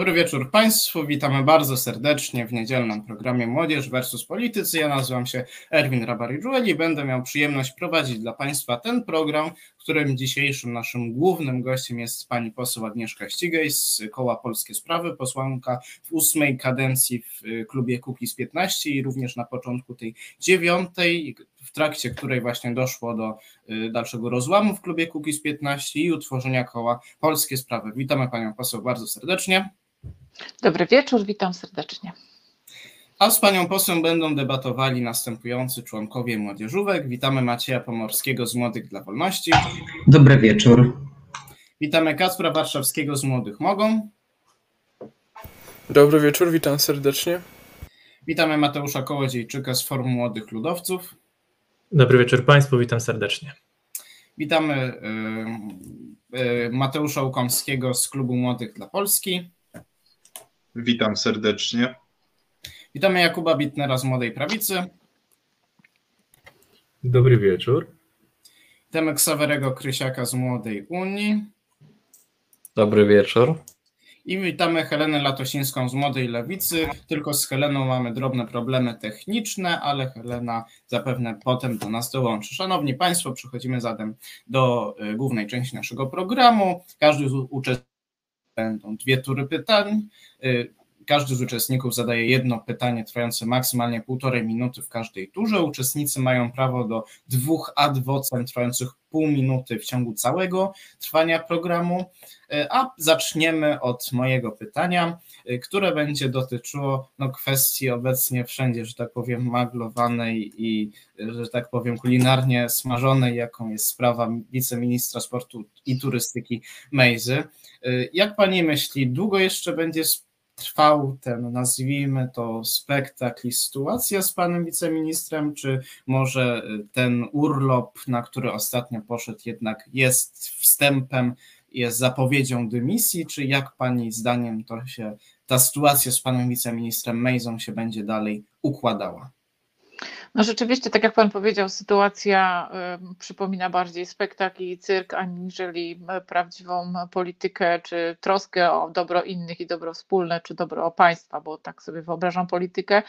Dobry wieczór Państwu. Witamy bardzo serdecznie w niedzielnym programie Młodzież versus Politycy. Ja nazywam się Erwin Rabari-Żuel i będę miał przyjemność prowadzić dla Państwa ten program, którym dzisiejszym naszym głównym gościem jest pani poseł Agnieszka Ścigej z Koła Polskie Sprawy, posłanka w ósmej kadencji w y, klubie Kukiz 15 i również na początku tej dziewiątej, w trakcie której właśnie doszło do y, dalszego rozłamu w klubie Kukiz 15 i utworzenia Koła Polskie Sprawy. Witamy panią poseł bardzo serdecznie. Dobry wieczór, witam serdecznie. A z panią poseł będą debatowali następujący członkowie młodzieżówek. Witamy Macieja Pomorskiego z Młodych dla Wolności. Dobry wieczór. Witamy Kacpra Warszawskiego z Młodych Mogą. Dobry wieczór, witam serdecznie. Witamy Mateusza Kołodziejczyka z Forum Młodych Ludowców. Dobry wieczór Państwu, witam serdecznie. Witamy y, y, Mateusza Łukomskiego z Klubu Młodych dla Polski. Witam serdecznie. Witamy Jakuba Bitnera z Młodej Prawicy. Dobry wieczór. Witamy Ksawerego Krysiaka z Młodej Unii. Dobry wieczór. I witamy Helenę Latosińską z Młodej Lewicy. Tylko z Heleną mamy drobne problemy techniczne, ale Helena zapewne potem do nas dołączy. Szanowni Państwo, przechodzimy zatem do y, głównej części naszego programu. Każdy z uczestników będą dwie tury pytań. Każdy z uczestników zadaje jedno pytanie trwające maksymalnie półtorej minuty w każdej turze. Uczestnicy mają prawo do dwóch ad vocem trwających pół minuty w ciągu całego trwania programu. A zaczniemy od mojego pytania, które będzie dotyczyło no, kwestii obecnie wszędzie, że tak powiem, maglowanej i, że tak powiem, kulinarnie smażonej, jaką jest sprawa wiceministra sportu i turystyki Mejzy. Jak pani myśli, długo jeszcze będzie trwał ten, nazwijmy to, spektakl i sytuacja z panem wiceministrem, czy może ten urlop, na który ostatnio poszedł, jednak jest wstępem, jest zapowiedzią dymisji, czy jak pani zdaniem to się, ta sytuacja z panem wiceministrem Mejzą się będzie dalej układała? No rzeczywiście, tak jak Pan powiedział, sytuacja y, przypomina bardziej spektakl i cyrk, aniżeli prawdziwą politykę, czy troskę o dobro innych i dobro wspólne, czy dobro państwa, bo tak sobie wyobrażam politykę.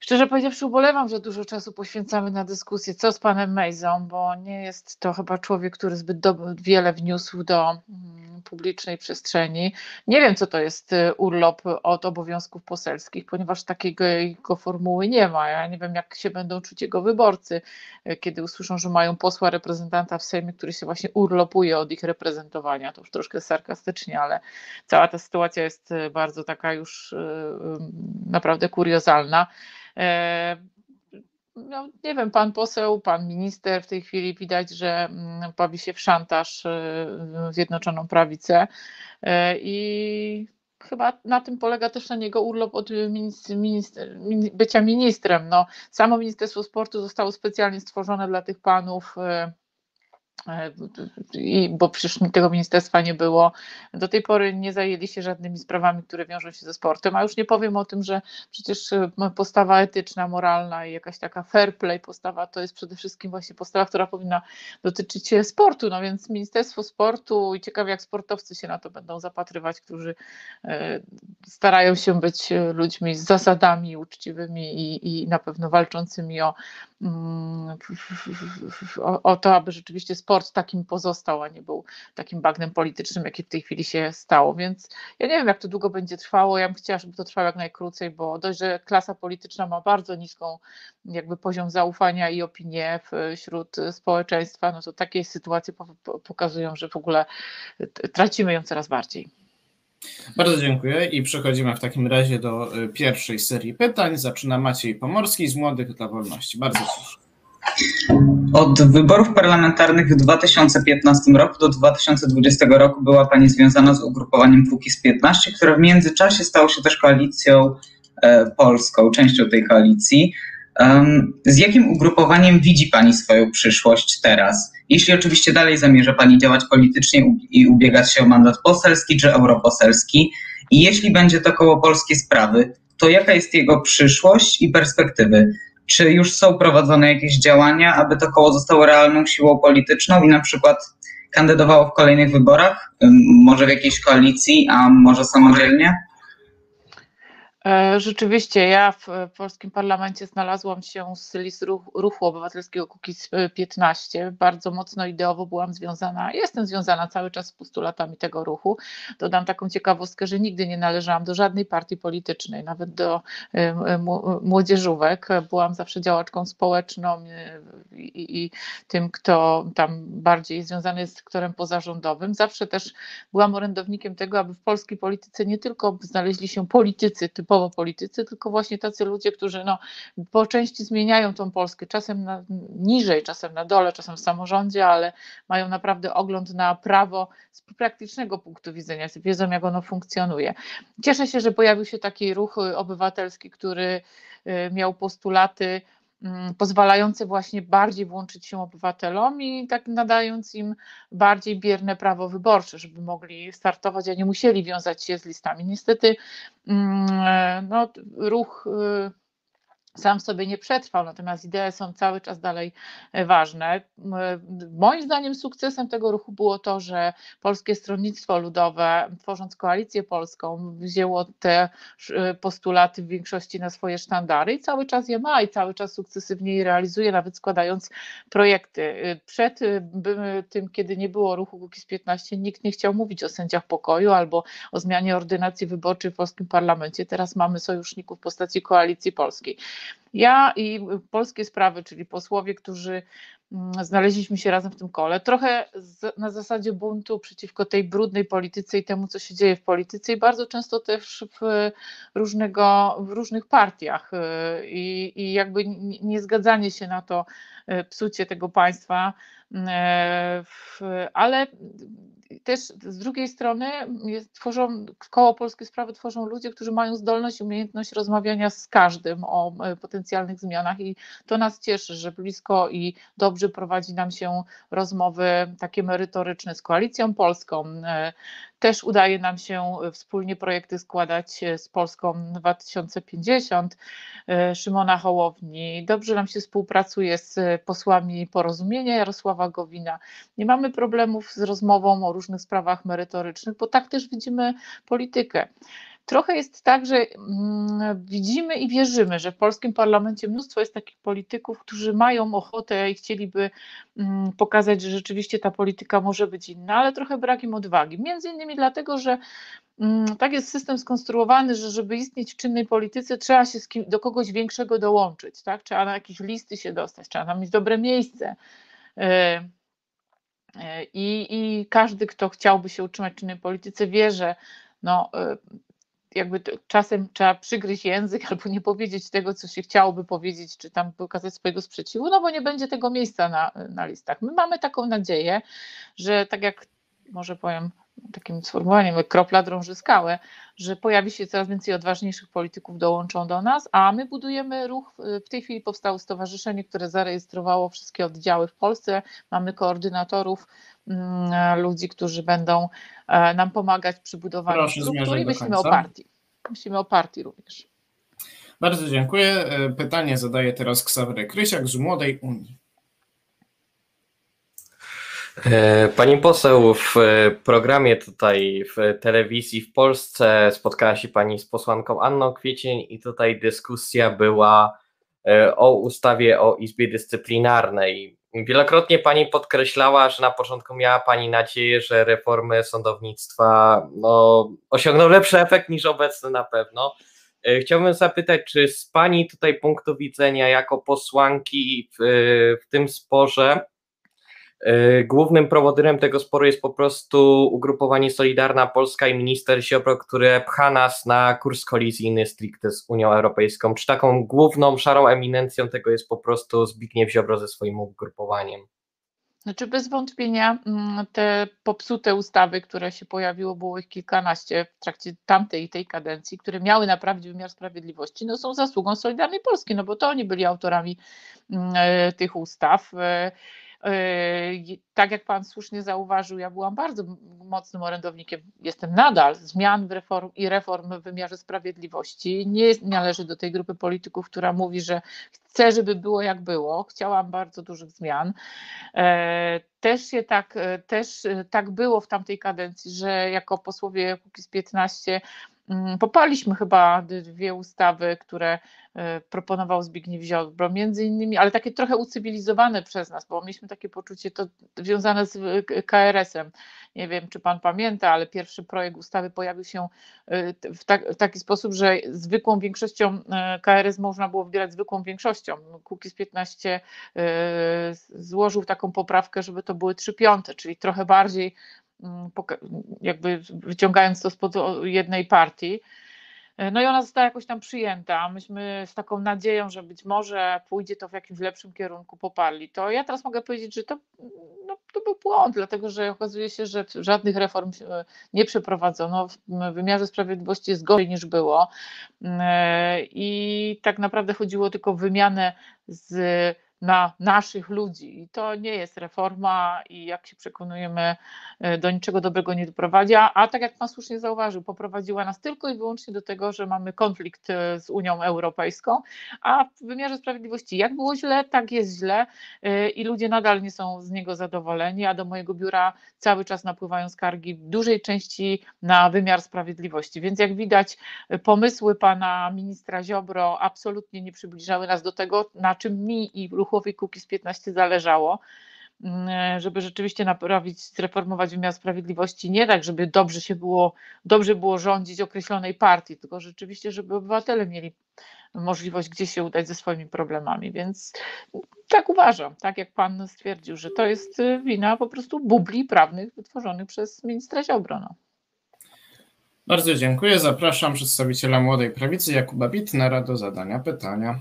Szczerze powiedziawszy, ubolewam, że dużo czasu poświęcamy na dyskusję, co z panem Mejzą, bo nie jest to chyba człowiek, który zbyt wiele wniósł do mm, publicznej przestrzeni. Nie wiem, co to jest y, urlop od obowiązków poselskich, ponieważ takiego jego formuły nie ma. Ja nie wiem, jak się będą czuć jego wyborcy, y, kiedy usłyszą, że mają posła reprezentanta w Sejmie, który się właśnie urlopuje od ich reprezentowania. To już troszkę sarkastycznie, ale cała ta sytuacja jest y, bardzo taka już naprawdę kuriozalna. E, no, nie wiem, pan poseł, pan minister w tej chwili widać, że mm, bawi się w szantaż e, Zjednoczoną Prawicę e, i chyba na tym polega też na niego urlop od minister, minister, bycia ministrem. No, samo Ministerstwo Sportu zostało specjalnie stworzone dla tych panów i, bo przecież tego ministerstwa nie było. Do tej pory nie zajęli się żadnymi sprawami, które wiążą się ze sportem, a już nie powiem o tym, że przecież e, postawa etyczna, moralna i jakaś taka fair play postawa to jest przede wszystkim właśnie postawa, która powinna dotyczyć sportu, no więc Ministerstwo Sportu i ciekawie jak sportowcy się na to będą zapatrywać, którzy e, starają się być ludźmi z zasadami uczciwymi i, i na pewno walczącymi o, mm, o, o to, aby rzeczywiście sport sport takim pozostał, a nie był takim bagnem politycznym, jaki w tej chwili się stało. Więc ja nie wiem, jak to długo będzie trwało. Ja bym chciała, żeby to trwało jak najkrócej, bo dość, że klasa polityczna ma bardzo niską jakby poziom zaufania i opinię wśród społeczeństwa, no to takie sytuacje pokazują, że w ogóle tracimy ją coraz bardziej. Bardzo dziękuję i przechodzimy w takim razie do y, pierwszej serii pytań. Zaczyna Maciej Pomorski z Młodych dla Wolności. Bardzo proszę. Od wyborów parlamentarnych w 2015 roku do 2020 roku była Pani związana z ugrupowaniem Kukiz 15, które w międzyczasie stało się też koalicją e, polską, częścią tej koalicji. Z jakim ugrupowaniem widzi Pani swoją przyszłość teraz? Jeśli oczywiście dalej zamierza Pani działać politycznie i ubiegać się o mandat poselski czy europoselski, i jeśli będzie to koło polskie sprawy, to jaka jest jego przyszłość i perspektywy? Czy już są prowadzone jakieś działania, aby to koło zostało realną siłą polityczną i na przykład kandydowało w kolejnych wyborach? Może w jakiejś koalicji, a może samodzielnie? E, rzeczywiście, ja w polskim parlamencie znalazłam się z list ruchu obywatelskiego Kukiz 15. Bardzo mocno ideowo byłam związana, jestem związana cały czas z postulatami tego ruchu. Dodam taką ciekawostkę, że nigdy nie należałam do żadnej partii politycznej, nawet do e, młodzieżówek. Byłam zawsze działaczką społeczną e, i, i tym, kto tam bardziej związany jest z sektorem pozarządowym. Zawsze też byłam orędownikiem tego, aby w polskiej polityce nie tylko znaleźli się politycy typowo politycy, tylko właśnie tacy ludzie, którzy no, po części zmieniają tą Polskę, czasem na, niżej, czasem na dole, czasem w samorządzie, ale mają naprawdę ogląd na prawo z praktycznego punktu widzenia, wiedzą jak ono funkcjonuje. Cieszę się, że pojawił się taki ruch obywatelski, który y, miał postulaty Mm, pozwalające właśnie bardziej włączyć się obywatelom i tak nadając im bardziej bierne prawo wyborcze, żeby mogli startować, a nie musieli wiązać się z listami. Niestety mm, e, no, ruch y, sam sobie nie przetrwał, natomiast idee są cały czas dalej e, ważne. Moim zdaniem sukcesem tego ruchu było to, że Polskie Stronnictwo Ludowe, tworząc koalicję polską, wzięło te e, postulaty w większości na swoje sztandary i cały czas je ma i cały czas sukcesywnie je realizuje, nawet składając projekty. E, przed tym, kiedy nie było ruchu Kukiz 15, nikt nie chciał mówić o sędziach pokoju albo o zmianie ordynacji wyborczej w polskim parlamencie. Teraz mamy sojuszników w postaci koalicji polskiej. Ja i polskie sprawy, czyli posłowie, którzy mm, znaleźliśmy się razem w tym kole, trochę z, na zasadzie buntu przeciwko tej brudnej polityce i temu, co się dzieje w polityce, i bardzo często też w, różnego, w różnych partiach. Y, I, i jakby niezgadzanie się na to y, psucie tego państwa, ale też z drugiej strony tworzą, koło Polskie Sprawy tworzą ludzie, którzy mają zdolność, umiejętność rozmawiania z każdym o e, potencjalnych zmianach i to nas cieszy, że blisko i dobrze prowadzi nam się rozmowy takie merytoryczne z Koalicją Polską, e, też udaje nam się e, wspólnie projekty składać e, z Polską 2050, e, Szymona Hołowni. Dobrze nam się współpracuje z posłami porozumienia Jarosława Gowina. Nie mamy problemów z rozmową o różnych sprawach merytorycznych, bo tak też widzimy politykę. Trochę jest tak, że mm, widzimy i wierzymy, że w polskim parlamencie mnóstwo jest takich polityków, którzy mają ochotę i chcieliby mm, pokazać, że rzeczywiście ta polityka może być inna, ale trochę brak im odwagi. Między innymi dlatego, że mm, tak jest system skonstruowany, że żeby istnieć w czynnej polityce, trzeba się kim, do kogoś większego dołączyć, tak? trzeba na jakieś listy się dostać, trzeba tam mieć dobre miejsce. Y, y, I, I każdy, kto chciałby się utrzymać w czynnej polityce, wie, że no, y, jakby czasem trzeba przygryźć język albo nie powiedzieć tego, co się chciałoby powiedzieć, czy tam pokazać swojego sprzeciwu, no bo nie będzie tego miejsca na, na listach. My mamy taką nadzieję, że tak jak może powiem takim sformułowaniem, jak kropla drąży skałę, że pojawi się coraz więcej odważniejszych polityków, dołączą do nas, a my budujemy ruch. W tej chwili powstało stowarzyszenie, które zarejestrowało wszystkie oddziały w Polsce. Mamy koordynatorów, mm, ludzi, którzy będą e, nam pomagać przy budowaniu struktury i myślimy o partii. Myślimy o partii również. Bardzo dziękuję. E, pytanie zadaje teraz Ksawery Krysiak z Młodej Unii. E, pani poseł, w e, programie tutaj w telewizji w Polsce spotkała się Pani z posłanką Anną Kwiecień i tutaj dyskusja była e, o ustawie o Izbie Dyscyplinarnej. Wielokrotnie Pani podkreślała, że na początku miała Pani nadzieję, że reformy sądownictwa no, osiągną lepszy efekt niż obecny na pewno. Chciałbym zapytać, czy z Pani tutaj punktu widzenia jako posłanki w, w tym sporze głównym prowodyrem tego sporu jest po prostu ugrupowanie Solidarna Polska i minister Ziobro, które pcha nas na kurs kolizyjny stricte z Unią Europejską. Czy taką główną szarą eminencją tego jest po prostu Zbigniew Ziobro ze swoim ugrupowaniem? Znaczy bez wątpienia mm, te popsute ustawy, które się pojawiło, było ich kilkanaście w trakcie tamtej tej kadencji, które miały naprawić wymiar sprawiedliwości, no są zasługą Solidarnej Polski, no bo to oni byli autorami mm, e, tych ustaw. E, tak jak Pan słusznie zauważył, ja byłam bardzo mocnym orędownikiem, jestem nadal zmian reform i reform w wymiarze sprawiedliwości. Nie należy do tej grupy polityków, która mówi, że chce, żeby było jak było. Chciałam bardzo dużych zmian. E, też się tak, e, też tak było w tamtej kadencji, że jako posłowie Kukiz 15 Mm, poparliśmy chyba dwie ustawy, które e, proponował Zbigniew Ziobro, między innymi, ale takie trochę ucywilizowane przez nas, bo mieliśmy takie poczucie to związane z e, KRS-em. Nie wiem, czy pan pamięta, ale pierwszy projekt ustawy pojawił się e, w, tak, w taki sposób, że zwykłą większością KRS można było wybierać zwykłą większością. Kukiz 15 złożył taką poprawkę, żeby to były trzy piąte, czyli trochę bardziej Mm, jakby wyciągając to spod jednej partii. No i ona została jakoś tam przyjęta. Myśmy z taką nadzieją, że być może pójdzie to w jakimś lepszym kierunku, poparli to. Ja teraz mogę powiedzieć, że to, no, to był błąd, dlatego że okazuje się, że żadnych reform nie przeprowadzono. W wymiarze sprawiedliwości jest gorzej niż było. I tak naprawdę chodziło tylko o wymianę z na naszych ludzi. I to nie jest reforma i jak się przekonujemy, e, do niczego dobrego nie doprowadzi. A tak jak Pan słusznie zauważył, poprowadziła nas tylko i wyłącznie do tego, że mamy konflikt e, z Unią Europejską, a w wymiarze sprawiedliwości jak było źle, tak jest źle e, i ludzie nadal nie są z niego zadowoleni, a do mojego biura cały czas napływają skargi w dużej części na wymiar sprawiedliwości. Więc jak widać, pomysły Pana ministra Ziobro absolutnie nie przybliżały nas do tego, na czym mi i ruch ruchowi Kukiz 15 zależało, mm, żeby rzeczywiście naprawić, zreformować wymiar sprawiedliwości nie tak, żeby dobrze się było, dobrze było rządzić określonej partii, tylko rzeczywiście, żeby obywatele mieli możliwość gdzie się udać ze swoimi problemami, więc tak uważam, tak jak pan stwierdził, że to jest wina po prostu bubli prawnych wytworzonych przez ministra Ziobro. No. Bardzo dziękuję. Zapraszam przedstawiciela Młodej Prawicy Jakuba Bitnera do zadania pytania.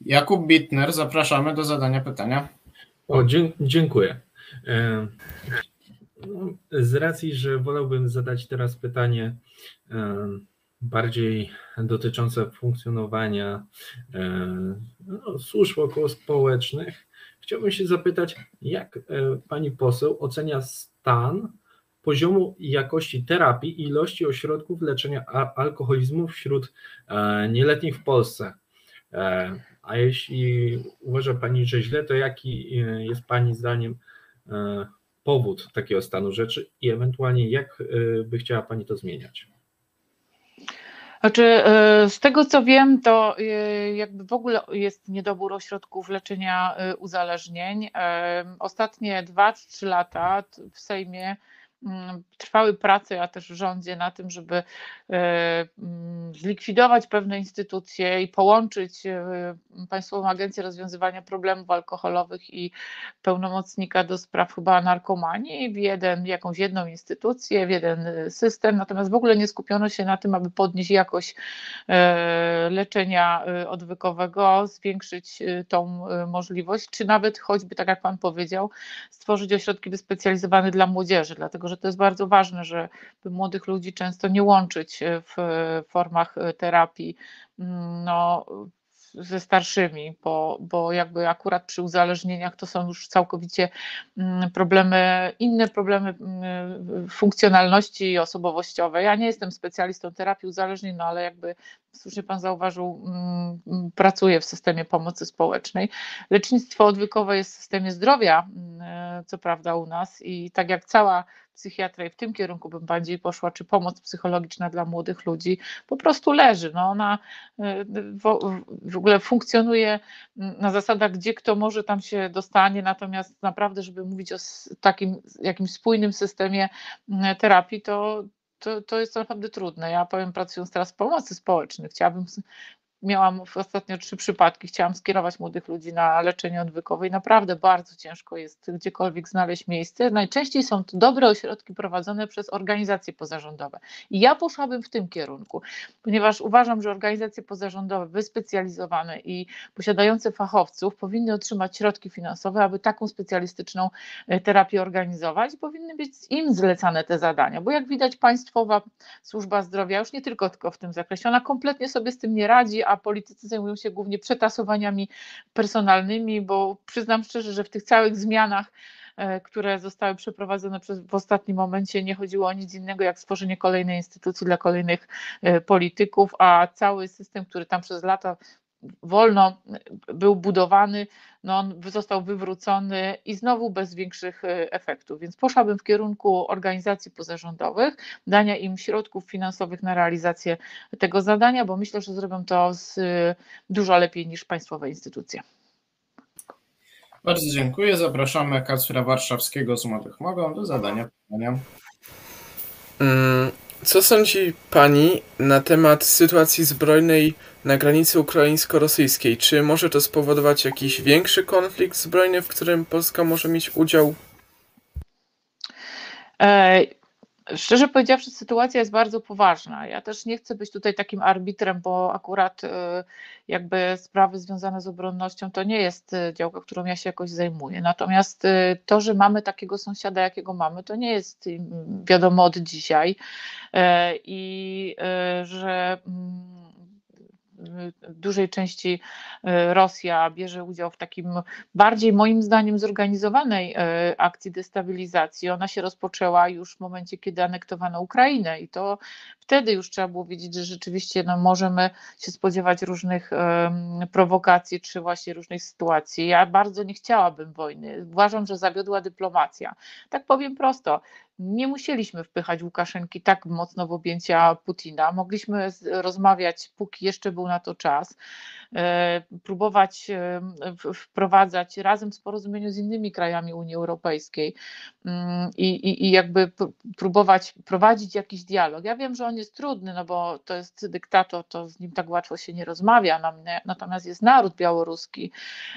Jakub Bitner, zapraszamy do zadania pytania. O, dziękuję. E, z racji, że wolałbym zadać teraz pytanie e, bardziej dotyczące funkcjonowania e, no, służb okołospołecznych, chciałbym się zapytać, jak pani poseł ocenia stan poziomu jakości terapii i ilości ośrodków leczenia alkoholizmu wśród nieletnich w Polsce? A jeśli uważa Pani, że źle, to jaki e, jest Pani zdaniem e, powód takiego stanu rzeczy i ewentualnie jak e, by chciała Pani to zmieniać? Znaczy, z tego co wiem, to jakby w ogóle jest niedobór ośrodków leczenia uzależnień. Ostatnie 2-3 lata w Sejmie trwały prace, a też w rządzie na tym, żeby e, mm, zlikwidować pewne instytucje i połączyć e, Państwową Agencję Rozwiązywania Problemów Alkoholowych i pełnomocnika do spraw chyba narkomanii w jeden, jakąś jedną instytucję, w jeden e, system, natomiast w ogóle nie skupiono się na tym, aby podnieść jakość leczenia odwykowego, zwiększyć tą możliwość, czy nawet choćby, tak jak Pan powiedział, stworzyć ośrodki wyspecjalizowane dla młodzieży, dlatego że to jest bardzo ważne, żeby młodych ludzi często nie łączyć e, w formach e, terapii mm, no, ze starszymi, bo, bo jakby akurat przy uzależnieniach to są już całkowicie mm, problemy, inne problemy mm, funkcjonalności osobowościowej. Ja nie jestem specjalistą terapii uzależnień, no ale jakby słusznie Pan zauważył, pracuję w systemie pomocy społecznej. Lecznictwo odwykowe jest w systemie zdrowia co prawda u nas i tak jak cała psychiatria i w tym kierunku bym bardziej poszła, czy pomoc psychologiczna dla młodych ludzi po prostu leży. No ona w ogóle funkcjonuje na zasadach, gdzie kto może tam się dostanie, natomiast naprawdę, żeby mówić o takim jakimś spójnym systemie terapii, to, to, to jest naprawdę trudne. Ja powiem, pracując teraz w pomocy społecznej, chciałabym miałam ostatnio trzy przypadki, chciałam skierować młodych ludzi na leczenie odwykowe i naprawdę bardzo ciężko jest gdziekolwiek znaleźć miejsce. Najczęściej są to dobre ośrodki prowadzone przez organizacje pozarządowe. I ja poszłabym w tym kierunku, ponieważ uważam, że organizacje pozarządowe wyspecjalizowane i posiadające fachowców powinny otrzymać środki finansowe, aby taką specjalistyczną e, terapię organizować. Powinny być im zlecane te zadania, bo jak widać Państwowa Służba Zdrowia już nie tylko, tylko w tym zakresie, ona kompletnie sobie z tym nie radzi, a politycy zajmują się głównie przetasowaniami personalnymi, bo przyznam szczerze, że w tych całych zmianach e, które zostały przeprowadzone przez, w ostatnim momencie, nie chodziło o nic innego jak stworzenie kolejnej instytucji dla kolejnych e, polityków, a cały system, który tam przez lata wolno był budowany, no on został wywrócony i znowu bez większych e, efektów. Więc poszłabym w kierunku organizacji pozarządowych, dania im środków finansowych na realizację tego zadania, bo myślę, że zrobią to z, dużo lepiej niż państwowe instytucje. Bardzo dziękuję. Zapraszamy Kacpra Warszawskiego z Młodych Mogą do zadania pytania. Co sądzi Pani na temat sytuacji zbrojnej na granicy ukraińsko-rosyjskiej? Czy może to spowodować jakiś większy konflikt zbrojny, w którym Polska może mieć udział? E, szczerze powiedziawszy, sytuacja jest bardzo poważna. Ja też nie chcę być tutaj takim arbitrem, bo akurat e, jakby sprawy związane z obronnością to nie jest e, działka, którą ja się jakoś zajmuję. Natomiast to, że mamy takiego sąsiada, jakiego mamy, to nie jest wiadomo od dzisiaj i że mm, dużej części e, Rosja bierze udział w takim bardziej moim zdaniem zorganizowanej e, akcji destabilizacji. Ona się rozpoczęła już w momencie, kiedy anektowano Ukrainę i to wtedy już trzeba było wiedzieć, że rzeczywiście no, możemy się spodziewać różnych um, prowokacji czy właśnie różnych sytuacji. Ja bardzo nie chciałabym wojny. Uważam, że zawiodła dyplomacja. Tak powiem prosto nie musieliśmy wpychać Łukaszenki tak mocno w objęcia Putina. Mogliśmy rozmawiać, póki jeszcze był na to czas, e, próbować wprowadzać razem w porozumieniu z innymi krajami Unii Europejskiej mm, i, i, i jakby próbować prowadzić jakiś dialog. Ja wiem, że on jest trudny, no bo to jest dyktator, to z nim tak łatwo się nie rozmawia, natomiast jest naród białoruski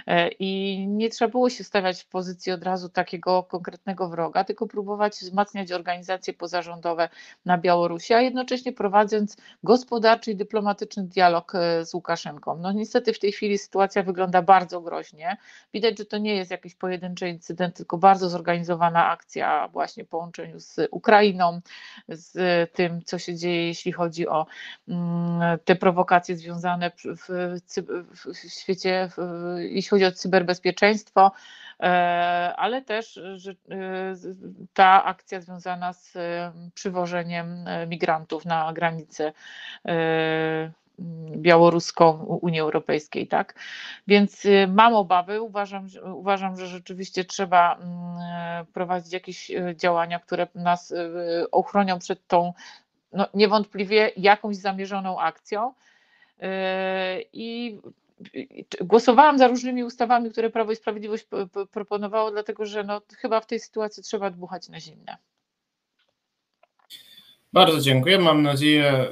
e, i nie trzeba było się stawiać w pozycji od razu takiego konkretnego wroga, tylko próbować wzmacniać organizacje pozarządowe na Białorusi, a jednocześnie prowadząc gospodarczy i dyplomatyczny dialog e, z Łukaszenką. No niestety w tej chwili sytuacja wygląda bardzo groźnie. Widać, że to nie jest jakiś pojedynczy incydent, tylko bardzo zorganizowana akcja właśnie w połączeniu z Ukrainą, z tym, co się dzieje, jeśli chodzi o mm, te prowokacje związane w, w, świecie, jeśli chodzi o cyberbezpieczeństwo. E, ale też że e, ta akcja związana z e, przywożeniem migrantów na granicę białoruską Unii Europejskiej, tak? Więc mam obawy, uważam, uważam, że rzeczywiście trzeba prowadzić jakieś działania, które nas ochronią przed tą no, niewątpliwie jakąś zamierzoną akcją. I głosowałam za różnymi ustawami, które Prawo i Sprawiedliwość proponowało, dlatego że no, chyba w tej sytuacji trzeba dmuchać na zimne. Bardzo dziękuję. Mam nadzieję,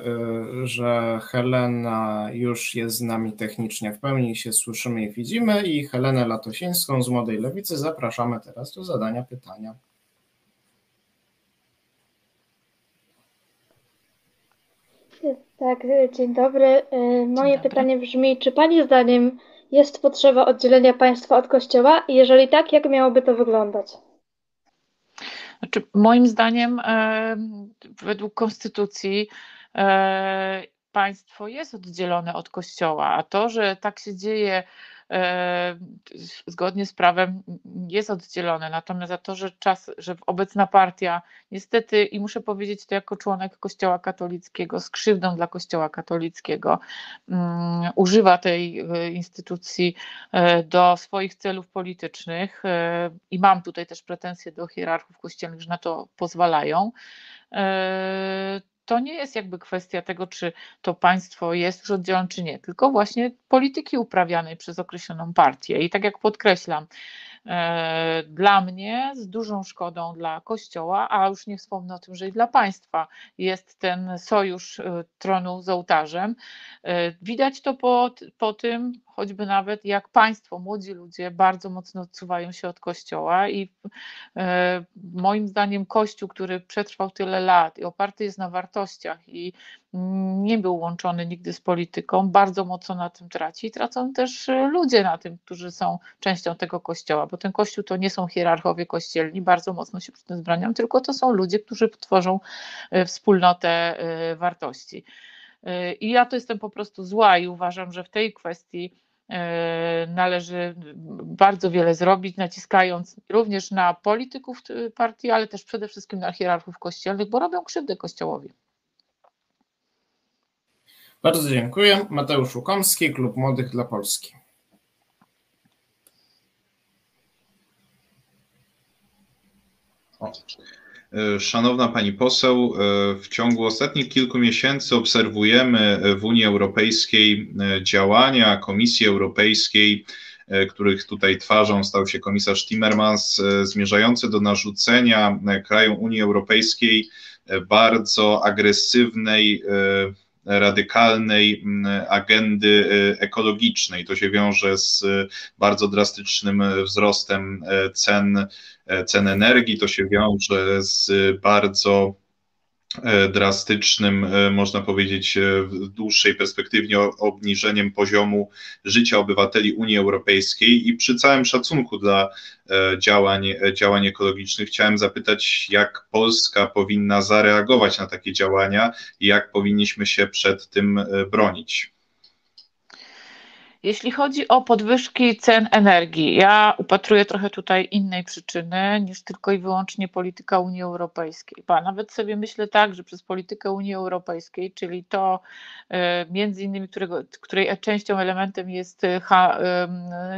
y, że Helena już jest z nami technicznie w pełni, się słyszymy i widzimy. I Helenę Latosińską z Młodej Lewicy zapraszamy teraz do zadania pytania. Tak, dzień dobry. E, moje dobry. pytanie brzmi, czy Pani zdaniem jest potrzeba oddzielenia państwa od kościoła? Jeżeli tak, jak miałoby to wyglądać? Znaczy, moim zdaniem, e, według konstytucji, e, państwo jest oddzielone od kościoła, a to, że tak się dzieje zgodnie z prawem jest oddzielone. Natomiast za to, że czas, że obecna partia niestety, i muszę powiedzieć to jako członek Kościoła katolickiego, z krzywdą dla Kościoła katolickiego, um, używa tej e, instytucji e, do swoich celów politycznych e, i mam tutaj też pretensje do hierarchów kościelnych, że na to pozwalają to nie jest jakby kwestia tego, czy to państwo jest już oddzielone, czy nie, tylko właśnie polityki uprawianej przez określoną partię. I tak jak podkreślam, dla mnie z dużą szkodą dla Kościoła, a już nie wspomnę o tym, że i dla państwa jest ten sojusz e, tronu z ołtarzem. E, widać to po, po tym, choćby nawet jak państwo, młodzi ludzie bardzo mocno odsuwają się od Kościoła i moim zdaniem Kościół, który przetrwał tyle lat i oparty jest na wartościach i nie był łączony nigdy z polityką, bardzo mocno na tym traci i tracą też ludzie na tym, którzy są częścią tego Kościoła bo ten Kościół to nie są hierarchowie kościelni, bardzo mocno się przy tym zbraniam, tylko to są ludzie, którzy tworzą e, wspólnotę e, wartości. E, I ja to jestem po prostu zła i uważam, że w tej kwestii należy bardzo wiele zrobić, naciskając również na polityków partii, ale też przede wszystkim na hierarchów kościelnych, bo robią krzywdę Kościołowi. Bardzo dziękuję. Mateusz Łukomski, Klub Młodych dla Polski. E, szanowna Pani Poseł, e, w ciągu ostatnich kilku miesięcy obserwujemy w Unii Europejskiej e, działania Komisji Europejskiej, których tutaj twarzą stał się komisarz Timmermans, zmierzające do narzucenia krajom Unii Europejskiej bardzo agresywnej, radykalnej agendy ekologicznej. To się wiąże z bardzo drastycznym wzrostem cen cen energii, to się wiąże z bardzo drastycznym, e, można powiedzieć, w dłuższej perspektywie obniżeniem poziomu życia obywateli Unii Europejskiej i przy całym szacunku dla działań, działań ekologicznych chciałem zapytać, jak Polska powinna zareagować na takie działania i jak powinniśmy się przed tym bronić. Jeśli chodzi o podwyżki cen energii, ja upatruję trochę tutaj innej przyczyny niż tylko i wyłącznie polityka Unii Europejskiej. Ba, nawet sobie myślę tak, że przez politykę Unii Europejskiej, czyli to e, między innymi, którego, której częścią, elementem jest ha,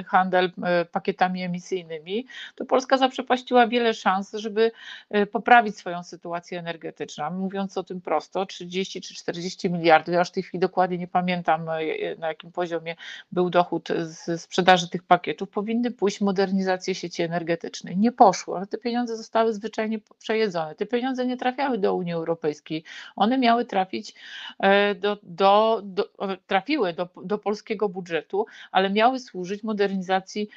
handel e, pakietami emisyjnymi, to Polska zaprzepaściła wiele szans, żeby poprawić swoją sytuację energetyczną. Mówiąc o tym prosto, 30 czy 40 miliardów, ja w tej chwili dokładnie nie pamiętam na jakim poziomie był dochód z sprzedaży tych pakietów, powinny pójść w modernizację sieci energetycznej. Nie poszło, ale te pieniądze zostały zwyczajnie przejedzone. Te pieniądze nie trafiały do Unii Europejskiej. One miały trafić e, do, do, do trafiły do, do polskiego budżetu, ale miały służyć modernizacji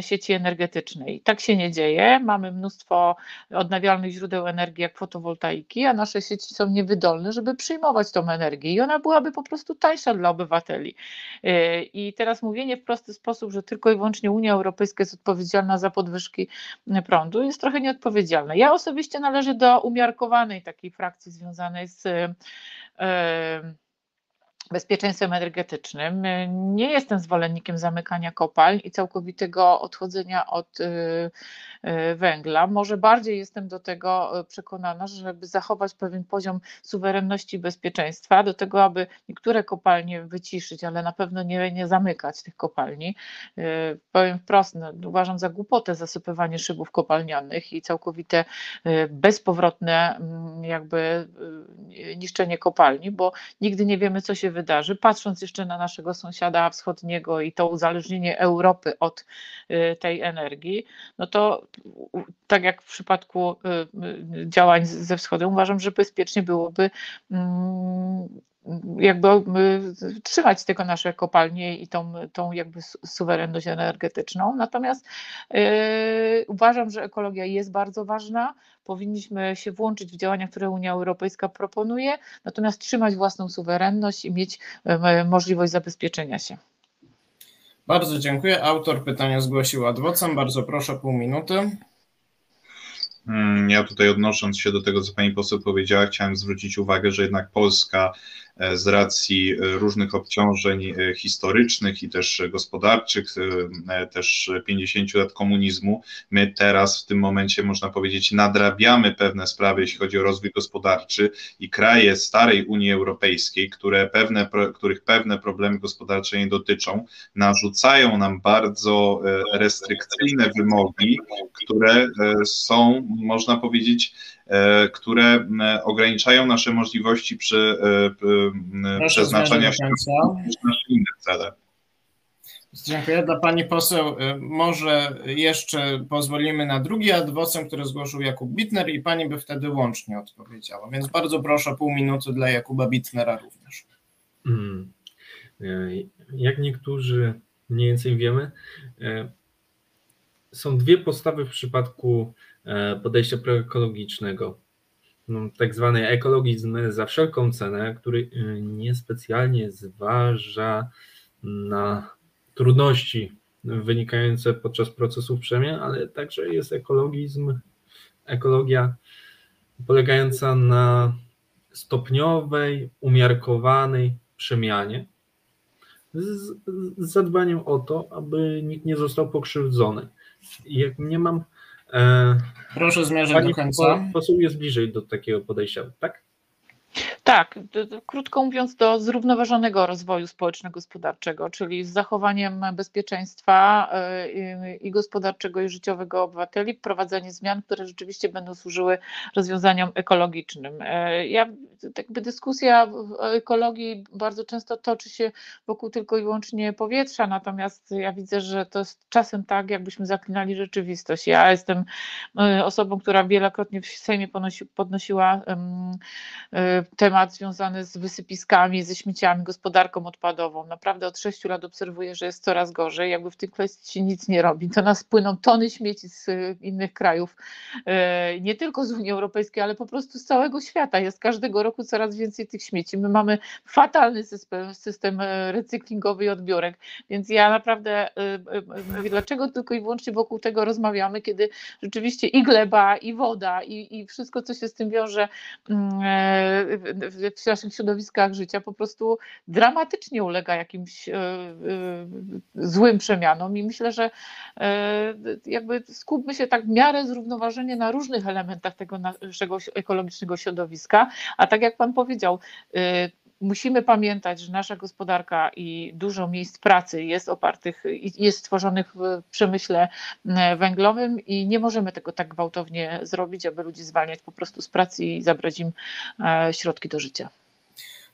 sieci energetycznej. Tak się nie dzieje. Mamy mnóstwo odnawialnych źródeł energii, jak fotowoltaiki, a nasze sieci są niewydolne, żeby przyjmować tą energię i ona byłaby po prostu tańsza dla obywateli. E, I te teraz mówienie w prosty sposób, że tylko i wyłącznie Unia Europejska jest odpowiedzialna za podwyżki prądu, jest trochę nieodpowiedzialne. Ja osobiście należę do umiarkowanej takiej frakcji związanej z bezpieczeństwem energetycznym. Nie jestem zwolennikiem zamykania kopalń i całkowitego odchodzenia od y, y, węgla. Może bardziej jestem do tego przekonana, żeby zachować pewien poziom suwerenności i bezpieczeństwa, do tego, aby niektóre kopalnie wyciszyć, ale na pewno nie, nie zamykać tych kopalni. Powiem wprost, no, uważam za głupotę zasypywanie szybów kopalnianych i całkowite bezpowrotne mm, jakby niszczenie kopalni, bo nigdy nie wiemy, co się wydarzy. Patrząc jeszcze na naszego sąsiada wschodniego i to uzależnienie Europy od y, tej energii, no to tak jak w przypadku y, y, działań ze wschodem, uważam, że bezpiecznie byłoby mm, jakby trzymać tylko nasze kopalnie i tą, tą jakby suwerenność energetyczną. Natomiast yy, uważam, że ekologia jest bardzo ważna. Powinniśmy się włączyć w działania, które Unia Europejska proponuje, natomiast trzymać własną suwerenność i mieć yy, możliwość zabezpieczenia się. Bardzo dziękuję. Autor pytania zgłosił adwocem. Bardzo proszę, pół minuty. Hmm, ja tutaj odnosząc się do tego, co pani poseł powiedziała, chciałem zwrócić uwagę, że jednak Polska z racji różnych obciążeń historycznych i też gospodarczych, też 50 lat komunizmu. My teraz w tym momencie, można powiedzieć, nadrabiamy pewne sprawy, jeśli chodzi o rozwój gospodarczy i kraje starej Unii Europejskiej, które pewne, których pewne problemy gospodarcze nie dotyczą, narzucają nam bardzo restrykcyjne wymogi, które są, można powiedzieć, E, które ograniczają nasze możliwości przy e, przeznaczania się na inne cele. Dziękuję. Dla Pani poseł e, może jeszcze pozwolimy na drugi adwocem, który zgłosił Jakub Bitner i Pani by wtedy łącznie odpowiedziała. Więc bardzo proszę pół minuty dla Jakuba Bitnera również. Hmm. Jak niektórzy mniej więcej wiemy, są dwie postawy w przypadku E, podejścia proekologicznego. No, tak zwany ekologizm za wszelką cenę, który e, niespecjalnie zważa na trudności wynikające podczas procesów przemian, ale także jest ekologizm, ekologia polegająca na stopniowej, umiarkowanej przemianie z, z zadbaniem o to, aby nikt nie został pokrzywdzony. Jak nie mam E, Proszę zmierzać Pani do końca. Poseł jest bliżej do takiego podejścia, tak? Tak, krótko mówiąc, do zrównoważonego rozwoju społeczno-gospodarczego, czyli z zachowaniem bezpieczeństwa y, i gospodarczego, i życiowego obywateli, wprowadzenie zmian, które rzeczywiście będą służyły rozwiązaniom ekologicznym. E, ja, jakby dyskusja o ekologii bardzo często toczy się wokół tylko i wyłącznie powietrza, natomiast ja widzę, że to jest czasem tak, jakbyśmy zaklinali rzeczywistość. Ja jestem y, osobą, która wielokrotnie w Sejmie podnosiła y, temat temat związany z wysypiskami, ze śmieciami, gospodarką odpadową. Naprawdę od sześciu lat obserwuję, że jest coraz gorzej. Jakby w tej kwestii nic nie robi. To nas płyną tony śmieci z y, innych krajów, y, nie tylko z Unii Europejskiej, ale po prostu z całego świata. Jest każdego roku coraz więcej tych śmieci. My mamy fatalny system, system y, recyklingowy i odbiorek, więc ja naprawdę mówię, dlaczego tylko i wyłącznie wokół tego rozmawiamy, kiedy rzeczywiście i gleba, i woda, i, i wszystko, co się z tym wiąże, mm, w naszych środowiskach życia po prostu dramatycznie ulega jakimś e, e, złym przemianom i myślę, że e, jakby skupmy się tak w miarę zrównoważenie na różnych elementach tego naszego ekologicznego środowiska, a tak jak Pan powiedział, musimy pamiętać, że nasza gospodarka i dużo miejsc pracy jest opartych, jest stworzonych w przemyśle węglowym i nie możemy tego tak gwałtownie zrobić, aby ludzi zwalniać po prostu z pracy i zabrać im środki do życia.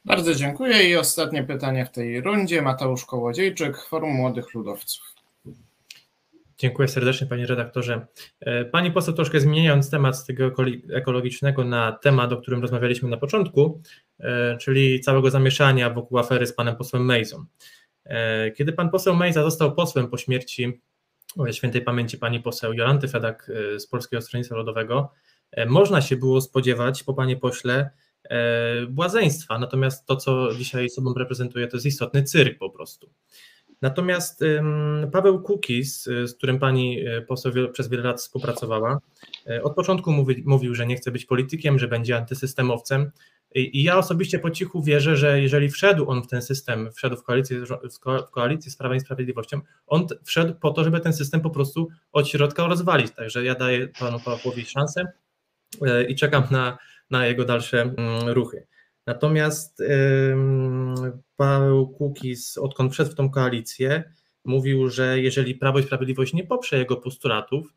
Bardzo dziękuję i ostatnie pytanie w tej rundzie. Mateusz Kołodziejczyk, Forum Młodych Ludowców. Dziękuję serdecznie panie redaktorze. E, pani poseł troszkę zmieniając temat z tego ekologicznego na temat, o którym rozmawialiśmy na początku, e, czyli całego zamieszania wokół afery z panem posłem Mejzą. E, kiedy pan poseł Mejza został posłem po śmierci świętej pamięci pani poseł Jolanty Fedak z Polskiego Stronnictwa Ludowego, można się było spodziewać po panie pośle błazeństwa, natomiast to, co dzisiaj sobą reprezentuje, to jest istotny cyrk po prostu. Natomiast Paweł Kukis, z którym pani poseł przez wiele lat współpracowała, od początku mówi, mówił, że nie chce być politykiem, że będzie antysystemowcem. I ja osobiście po cichu wierzę, że jeżeli wszedł on w ten system, wszedł w koalicję, w koalicję z Prawem i Sprawiedliwością, on wszedł po to, żeby ten system po prostu od środka rozwalić. Także ja daję panu Pawłowi szansę i czekam na, na jego dalsze mm, ruchy. Natomiast Paweł Kukiz, odkąd wszedł w tą koalicję, mówił, że jeżeli Prawo i Sprawiedliwość nie poprze jego postulatów,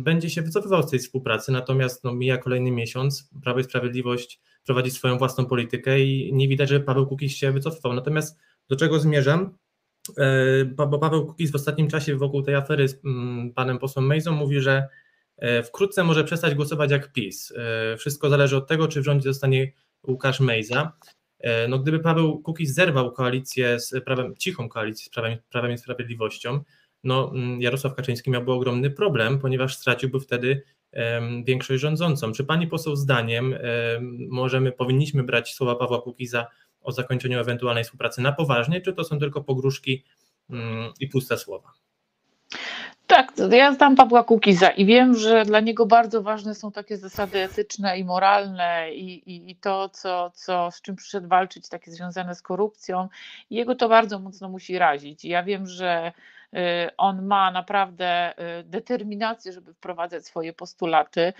będzie się wycofywał z tej współpracy, natomiast no, mija kolejny miesiąc, Prawo i Sprawiedliwość prowadzi swoją własną politykę i nie widać, żeby Paweł Kukiz się wycofywał. Natomiast do czego zmierzam? E, bo Paweł Kukiz w ostatnim czasie wokół tej afery z mm, panem posłem Mejzą mówi, że e, wkrótce może przestać głosować jak PiS. E, wszystko zależy od tego, czy w rządzie zostanie Łukasz Mejza. No, gdyby Paweł Kukiz zerwał koalicję z prawem, cichą koalicję z prawem, prawem i Sprawiedliwością, no, mm, Jarosław Kaczyński miałby ogromny problem, ponieważ straciłby wtedy większość rządzącą. Czy pani poseł zdaniem możemy, powinniśmy brać słowa Pawła Kukiza o zakończeniu ewentualnej współpracy na poważnie, czy to są tylko pogróżki um, i puste słowa? Tak, ja znam Pawła Kukiza i wiem, że dla niego bardzo ważne są takie zasady etyczne i moralne i, i, i to, co, co, z czym przyszedł walczyć, takie związane z korupcją. Jego to bardzo mocno musi razić. Ja wiem, że on ma naprawdę y, determinację, żeby wprowadzać swoje postulaty.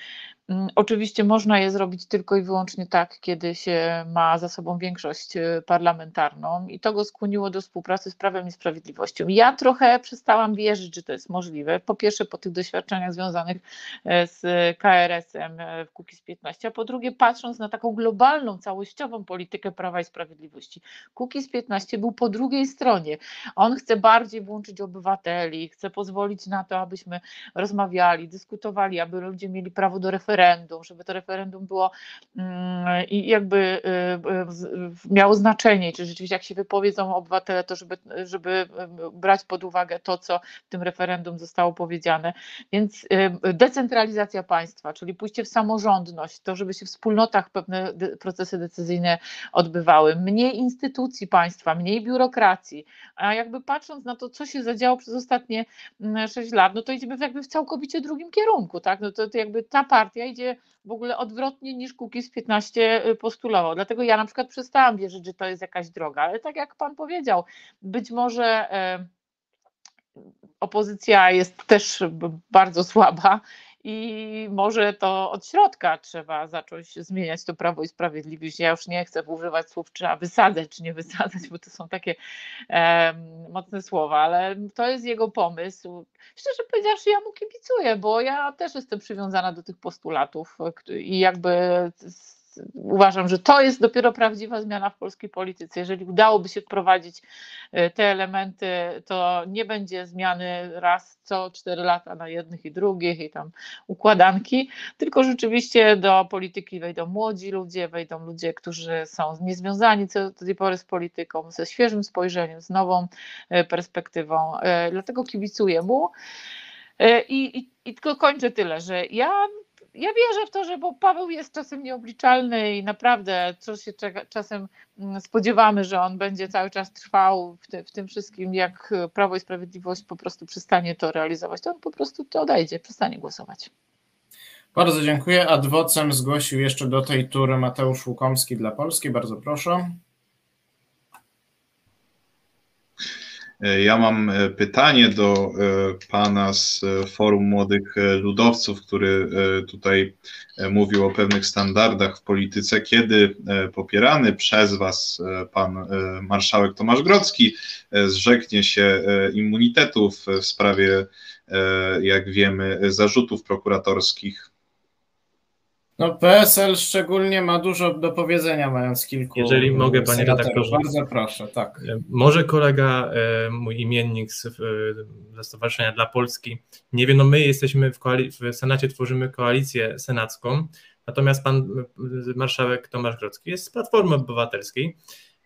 Mm, oczywiście można je zrobić tylko i wyłącznie tak, kiedy się ma za sobą większość y, parlamentarną i to go skłoniło do współpracy z Prawem i Sprawiedliwością. Ja trochę przestałam wierzyć, że to jest możliwe. Po pierwsze po tych doświadczeniach związanych z KRS-em w Kukiz 15, a po drugie patrząc na taką globalną, całościową politykę Prawa i Sprawiedliwości. Kukiz 15 był po drugiej stronie. On chce bardziej włączyć obywateli chcę pozwolić na to, abyśmy rozmawiali, dyskutowali, aby ludzie mieli prawo do referendum, żeby to referendum było mm, i jakby y, y, miało znaczenie, czy rzeczywiście jak się wypowiedzą obywatele, to żeby, żeby y, brać pod uwagę to, co w tym referendum zostało powiedziane. Więc decentralizacja państwa, czyli pójście w samorządność, to żeby się w wspólnotach pewne procesy decyzyjne odbywały, mniej instytucji państwa, mniej biurokracji, a jakby patrząc na to, co się zadziało działo przez ostatnie 6 mm, lat, no to idziemy jakby w całkowicie drugim kierunku, tak? No to, to jakby ta partia idzie w ogóle odwrotnie niż Kukiz 15 y, postulował. Dlatego ja na przykład przestałam wierzyć, że to jest jakaś droga, ale tak jak pan powiedział, być może e, opozycja jest też bardzo słaba i może to od środka trzeba zacząć zmieniać to prawo i sprawiedliwość. Ja już nie chcę używać słów, trzeba wysadzać czy nie wysadzać, bo to są takie e, mocne słowa, ale to jest jego pomysł. Szczerze powiedziawszy, ja mu kibicuję, bo ja też jestem przywiązana do tych postulatów i jakby uważam, że to jest dopiero prawdziwa zmiana w polskiej polityce. Jeżeli udałoby się wprowadzić e, te elementy, to nie będzie zmiany raz co cztery lata na jednych i drugich i tam układanki, tylko rzeczywiście do polityki wejdą młodzi ludzie, wejdą ludzie, którzy są niezwiązani co do tej pory z polityką, ze świeżym spojrzeniem, z nową e, perspektywą. E, dlatego kibicuję mu. I, i, I tylko kończę tyle, że ja ja wierzę w to, że bo Paweł jest czasem nieobliczalny i naprawdę coś się czasem mm, spodziewamy, że on będzie cały czas trwał w, te, w, tym wszystkim, jak Prawo i Sprawiedliwość po prostu przestanie to realizować, to on po prostu to odejdzie, przestanie głosować. Bardzo dziękuję. Adwocem zgłosił jeszcze do tej tury Mateusz Łukomski dla Polski. Bardzo proszę. Ja mam e, pytanie do e, pana z Forum Młodych Ludowców, który e, tutaj mówił o pewnych standardach w polityce. Kiedy popierany przez was pan marszałek Tomasz Grodzki zrzeknie się immunitetów w sprawie, jak wiemy, zarzutów prokuratorskich? No PSL szczególnie ma dużo do powiedzenia, mając kilku. Jeżeli mogę, panie redaktorze. Bardzo proszę, tak. E, może kolega, e, mój imiennik z, ze Stowarzyszenia dla Polski, nie wie, no my jesteśmy w, w Senacie, tworzymy koalicję senacką, natomiast pan marszałek Tomasz Grodzki jest z Platformy Obywatelskiej.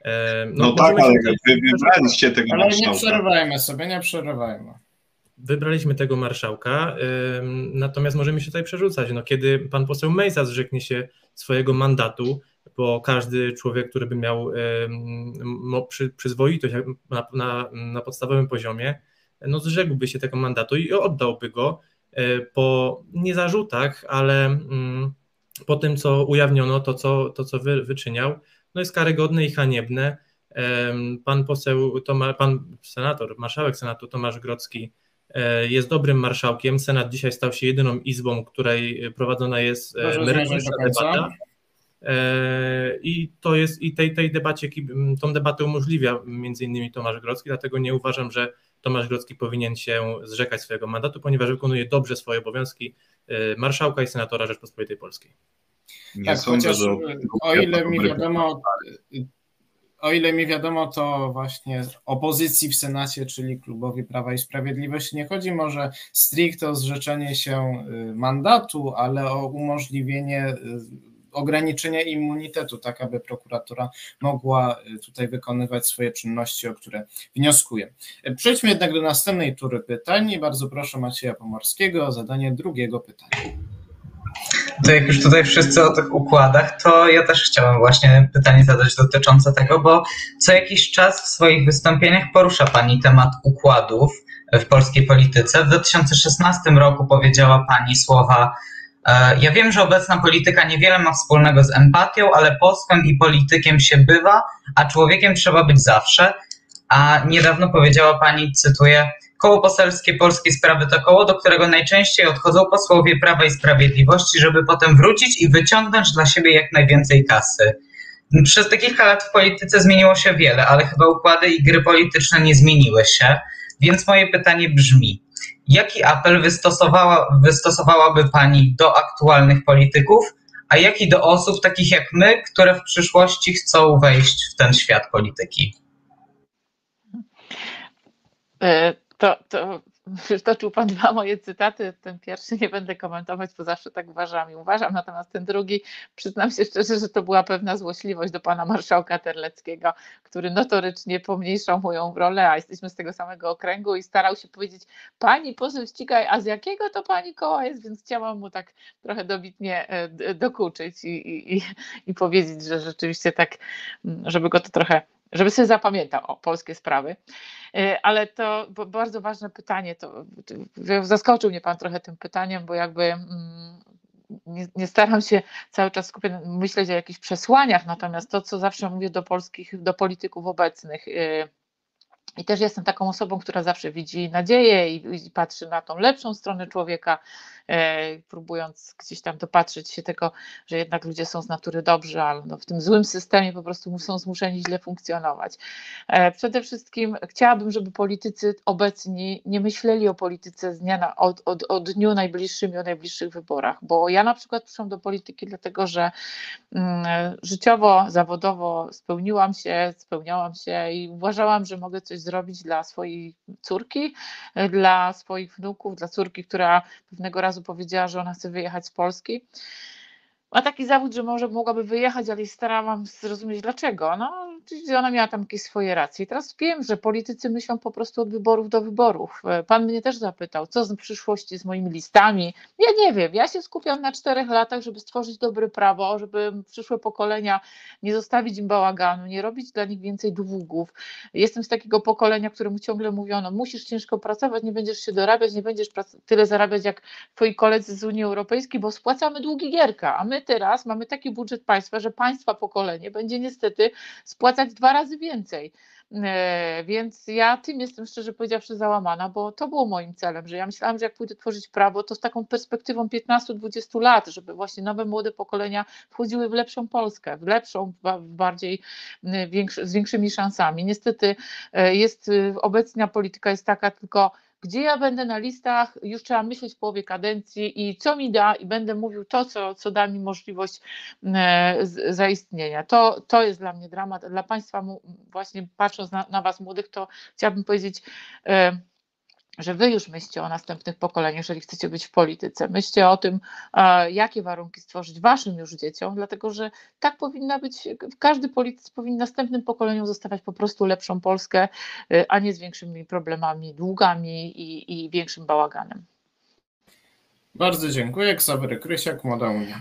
E, no, no tak, ale wybraliście tego Ale marszałka. nie przerywajmy sobie, nie przerywajmy wybraliśmy tego marszałka, natomiast możemy się tutaj przerzucać. No, kiedy pan poseł Mejza zrzeknie się swojego mandatu, bo każdy człowiek, który by miał przy, przyzwoitość na, na, na podstawowym poziomie, no zrzekłby się tego mandatu i oddałby go e, po nie zarzutach, ale mm, po tym, co ujawniono, to co, to, co wy, wyczyniał, no jest karygodne i haniebne. Pan poseł, pan senator, marszałek Senatu Tomasz Grodzki E, jest dobrym marszałkiem. Senat dzisiaj stał się jedyną izbą, której prowadzona jest e, merytoryczna debata. E, I to jest, i tej, tej debacie, tą debatę umożliwia między innymi Tomasz Grodzki, dlatego nie uważam, że Tomasz Grodzki powinien się zrzekać swojego mandatu, ponieważ wykonuje dobrze swoje obowiązki marszałka i senatora Rzeczpospolitej Polskiej. Nie tak, sądzę, chociaż, że o ile mi wiadomo, o ile mi wiadomo, to właśnie opozycji w Senacie, czyli klubowi Prawa i Sprawiedliwości, nie chodzi może stricte o zrzeczenie się y, mandatu, ale o umożliwienie y, ograniczenia immunitetu, tak aby prokuratura mogła y, tutaj wykonywać swoje czynności, o które wnioskuje. Przejdźmy jednak do następnej tury pytań bardzo proszę Macieja Pomorskiego o zadanie drugiego pytania. To jak już tutaj wszyscy o tych układach, to ja też chciałem właśnie pytanie zadać dotyczące tego, bo co jakiś czas w swoich wystąpieniach porusza Pani temat układów w polskiej polityce. W 2016 roku powiedziała Pani słowa e, ja wiem, że obecna polityka niewiele ma wspólnego z empatią, ale posłem i politykiem się bywa, a człowiekiem trzeba być zawsze. A niedawno powiedziała Pani, cytuję, Koło Poselskie Polskiej Sprawy to koło, do którego najczęściej odchodzą posłowie Prawa i Sprawiedliwości, żeby potem wrócić i wyciągnąć dla siebie jak najwięcej kasy. Przez te kilka lat w polityce zmieniło się wiele, ale chyba układy i gry polityczne nie zmieniły się, więc moje pytanie brzmi: jaki apel wystosowała, wystosowałaby Pani do aktualnych polityków, a jaki do osób takich jak my, które w przyszłości chcą wejść w ten świat polityki? E, to, to przytoczył Pan dwa moje cytaty. Ten pierwszy nie będę komentować, bo zawsze tak uważam i uważam. Natomiast ten drugi, przyznam się szczerze, że to była pewna złośliwość do Pana Marszałka Terleckiego, który notorycznie pomniejszał moją rolę, a jesteśmy z tego samego okręgu i starał się powiedzieć Pani poseł ścigaj, a z jakiego to Pani koła jest? Więc chciałam mu tak trochę dobitnie e, dokuczyć i, i, i powiedzieć, że rzeczywiście tak, żeby go to trochę żeby sobie zapamiętał o polskie sprawy. E, ale to bardzo ważne pytanie, to zaskoczył mnie Pan trochę tym pytaniem, bo jakby mm, nie, nie, staram się cały czas skupiać, myśleć o jakichś przesłaniach, natomiast to, co zawsze mówię do polskich, do polityków obecnych, e, i też jestem taką osobą, która zawsze widzi nadzieję i, i patrzy na tą lepszą stronę człowieka, próbując gdzieś tam dopatrzeć się tego, że jednak ludzie są z natury dobrzy, ale no w tym złym systemie po prostu są zmuszeni źle funkcjonować. E, przede wszystkim chciałabym, żeby politycy obecni nie myśleli o polityce z dnia na, o, o, o dniu najbliższym i o najbliższych wyborach, bo ja na przykład przyszłam do polityki dlatego, że mm, życiowo, zawodowo spełniłam się, spełniałam się i uważałam, że mogę coś zrobić dla swojej córki, dla swoich wnuków, dla córki, która pewnego razu razu powiedziała, że ona chce wyjechać z Polski ma taki zawód, że może mogłaby wyjechać, ale starałam zrozumieć dlaczego. No, ona miała tam jakieś swoje racje. Teraz wiem, że politycy myślą po prostu od wyborów do wyborów. Pan mnie też zapytał, co z przyszłości z moimi listami. Ja nie wiem, ja się skupiam na czterech latach, żeby stworzyć dobre prawo, żeby przyszłe pokolenia nie zostawić im bałaganu, nie robić dla nich więcej długów. Jestem z takiego pokolenia, któremu ciągle mówiono, musisz ciężko pracować, nie będziesz się dorabiać, nie będziesz tyle zarabiać jak twoi koledzy z Unii Europejskiej, bo spłacamy długi gierka, a my teraz mamy taki budżet państwa, że państwa pokolenie będzie niestety spłacać dwa razy więcej. E, więc ja tym jestem szczerze powiedziawszy załamana, bo to było moim celem, że ja myślałam, że jak pójdę tworzyć prawo, to z taką perspektywą 15-20 lat, żeby właśnie nowe młode pokolenia wchodziły w lepszą Polskę, w lepszą, bardziej większy, z większymi szansami. Niestety e, jest obecna polityka jest taka tylko gdzie ja będę na listach, już trzeba myśleć w połowie kadencji i co mi da i będę mówił to, co, co da mi możliwość e, zaistnienia. To, to jest dla mnie dramat. Dla Państwa właśnie patrząc na, na Was młodych, to chciałabym powiedzieć, e, że wy już myślcie o następnych pokoleniach, jeżeli chcecie być w polityce. Myślcie o tym, jakie warunki stworzyć waszym już dzieciom, dlatego że tak powinna być, każdy polityk powinien następnym pokoleniom zostawiać po prostu lepszą Polskę, y, a nie z większymi problemami, długami i, i większym bałaganem. Bardzo dziękuję. Ksawery Krysiak, Młoda Unia.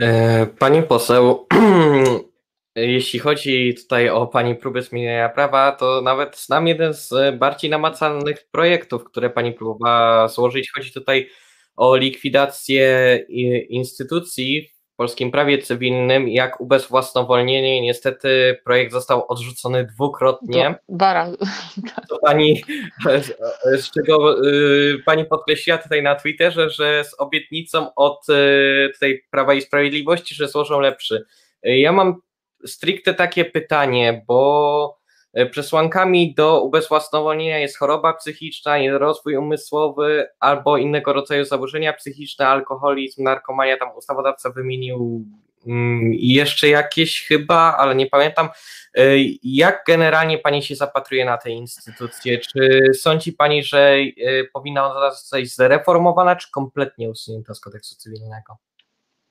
E, pani poseł, Jeśli chodzi tutaj o Pani próby zmieniania prawa, to nawet znam jeden z bardziej namacalnych projektów, które Pani próbowała złożyć. Chodzi tutaj o likwidację instytucji w polskim prawie cywilnym, jak ubezwłasnowolnienie. Niestety projekt został odrzucony dwukrotnie. Bara. To pani, z czego y, Pani podkreśliła tutaj na Twitterze, że z obietnicą od y, tutaj Prawa i Sprawiedliwości, że złożą lepszy. Ja mam stricte takie pytanie, bo e, przesłankami do ubezwłasnowolnienia jest choroba psychiczna, rozwój umysłowy albo innego rodzaju zaburzenia psychiczne, alkoholizm, narkomania, tam ustawodawca wymienił mm, jeszcze jakieś chyba, ale nie pamiętam. E, jak generalnie Pani się zapatruje na te instytucje? Czy sądzi Pani, że e, powinna ona zostać zreformowana, czy kompletnie usunięta z kodeksu cywilnego?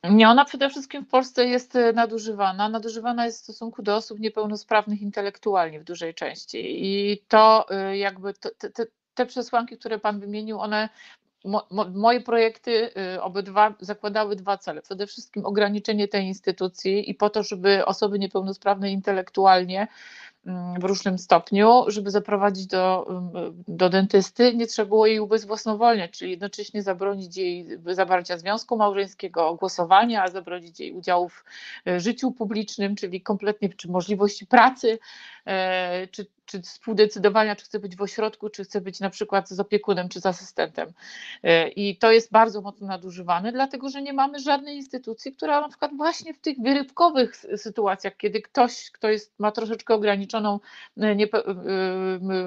Nie, ona przede wszystkim w Polsce jest e, nadużywana. Nadużywana jest w stosunku do osób niepełnosprawnych intelektualnie w dużej części. I to e, jakby te, te, te przesłanki, które Pan wymienił, one mo, mo, moje projekty y, obydwa zakładały dwa cele. Przede wszystkim ograniczenie tej instytucji i po to, żeby osoby niepełnosprawne intelektualnie w różnym stopniu, żeby zaprowadzić do, mm, do dentysty, nie trzeba było jej ubezwłasnowolniać, czyli jednocześnie zabronić jej zawarcia związku małżeńskiego, głosowania, zabronić jej udziału w y, życiu publicznym, czyli kompletnie, czy możliwości pracy, e, czy, czy współdecydowania, czy chce być w ośrodku, czy chce być na przykład z opiekunem, czy z asystentem. E, I to jest bardzo mocno nadużywane, dlatego że nie mamy żadnej instytucji, która na przykład właśnie w tych wyrywkowych sytuacjach, kiedy ktoś, kto jest, ma troszeczkę ograniczoną e,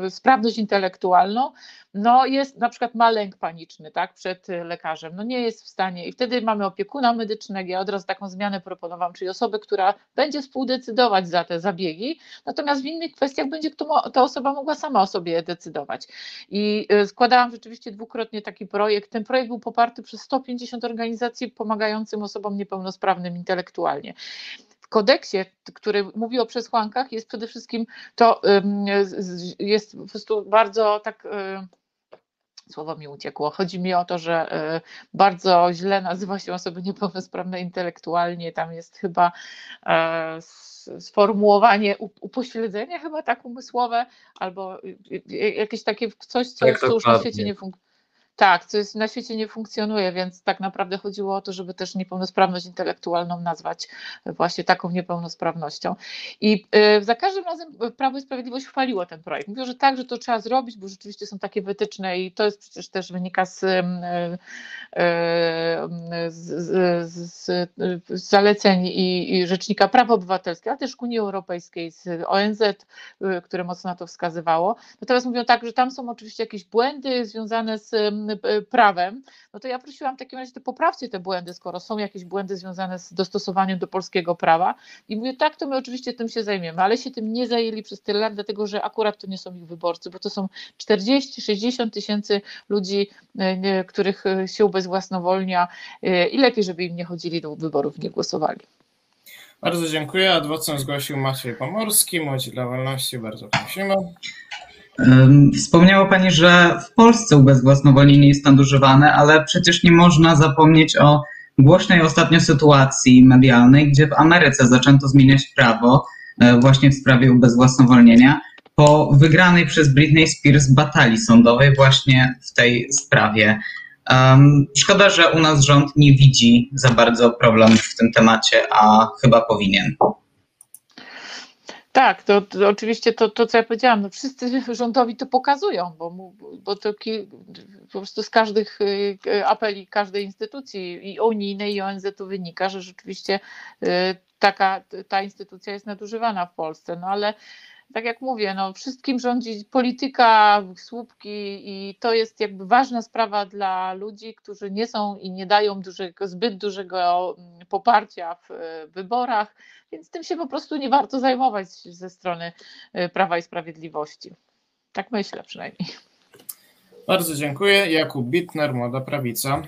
e, sprawność intelektualną, no jest na przykład ma lęk paniczny tak, przed lekarzem, no nie jest w stanie. I wtedy mamy opiekuna medycznego, ja od razu taką zmianę proponowałam, czyli osobę, która będzie współdecydować za te zabiegi, natomiast w innych kwestiach będzie ta osoba mogła sama o sobie decydować. I y, składałam rzeczywiście dwukrotnie taki projekt. Ten projekt był poparty przez 150 organizacji pomagającym osobom niepełnosprawnym intelektualnie w kodeksie, który mówi o przesłankach, jest przede wszystkim to jest po prostu bardzo tak y, słowo mi uciekło. Chodzi mi o to, że e, bardzo źle nazywa się osoby niepełnosprawne intelektualnie. Tam jest chyba e, sformułowanie upośledzenia chyba tak umysłowe, albo jakieś takie coś, co, tak, co już na świecie nie funkcjonuje tak, co jest, na świecie nie funkcjonuje, więc tak naprawdę chodziło o to, żeby też niepełnosprawność intelektualną nazwać właśnie taką niepełnosprawnością. I y, za każdym razem Prawo i Sprawiedliwość chwaliło ten projekt. Mówiło, że tak, że to trzeba zrobić, bo rzeczywiście są takie wytyczne i to jest przecież też wynika z, z, z, z zaleceń i, i Rzecznika Praw Obywatelskich, a też Unii Europejskiej, z ONZ, które mocno na to wskazywało. Natomiast mówią tak, że tam są oczywiście jakieś błędy związane z E, prawem, no to ja prosiłam w takim razie, to poprawcie te błędy, skoro są jakieś błędy związane z dostosowaniem do polskiego prawa. I mówię, tak, to my oczywiście tym się zajmiemy, ale się tym nie zajęli przez tyle lat, dlatego że akurat to nie są ich wyborcy, bo to są 40-60 tysięcy ludzi, e, których e, się ubezwłasnowolnia i lepiej, żeby im nie chodzili do wyborów, nie głosowali. Bardzo dziękuję. Adwocem zgłosił Maciej Pomorski, Młodzi dla Wolności. Bardzo prosimy. Wspomniała Pani, że w Polsce ubezwłasnowolnienie jest nadużywane, ale przecież nie można zapomnieć o głośnej ostatnio sytuacji medialnej, gdzie w Ameryce zaczęto zmieniać prawo e, właśnie w sprawie ubezwłasnowolnienia po wygranej przez Britney Spears batalii sądowej właśnie w tej sprawie. Um, szkoda, że u nas rząd nie widzi za bardzo problemów w tym temacie, a chyba powinien. Tak, to, to, oczywiście to, to, co ja powiedziałam, no wszyscy rządowi to pokazują, bo, bo to ki, po prostu z każdych y, apeli każdej instytucji i unijnej i ONZ-u wynika, że rzeczywiście y, taka ta instytucja jest nadużywana w Polsce, no ale tak jak mówię, no wszystkim rządzi polityka, słupki i to jest jakby ważna sprawa dla ludzi, którzy nie są i nie dają dużego, zbyt dużego mm, poparcia w wyborach, więc tym się po prostu nie warto zajmować ze strony y, Prawa i Sprawiedliwości. Tak myślę przynajmniej. Bardzo dziękuję. Jakub Bitner, Młoda Prawica.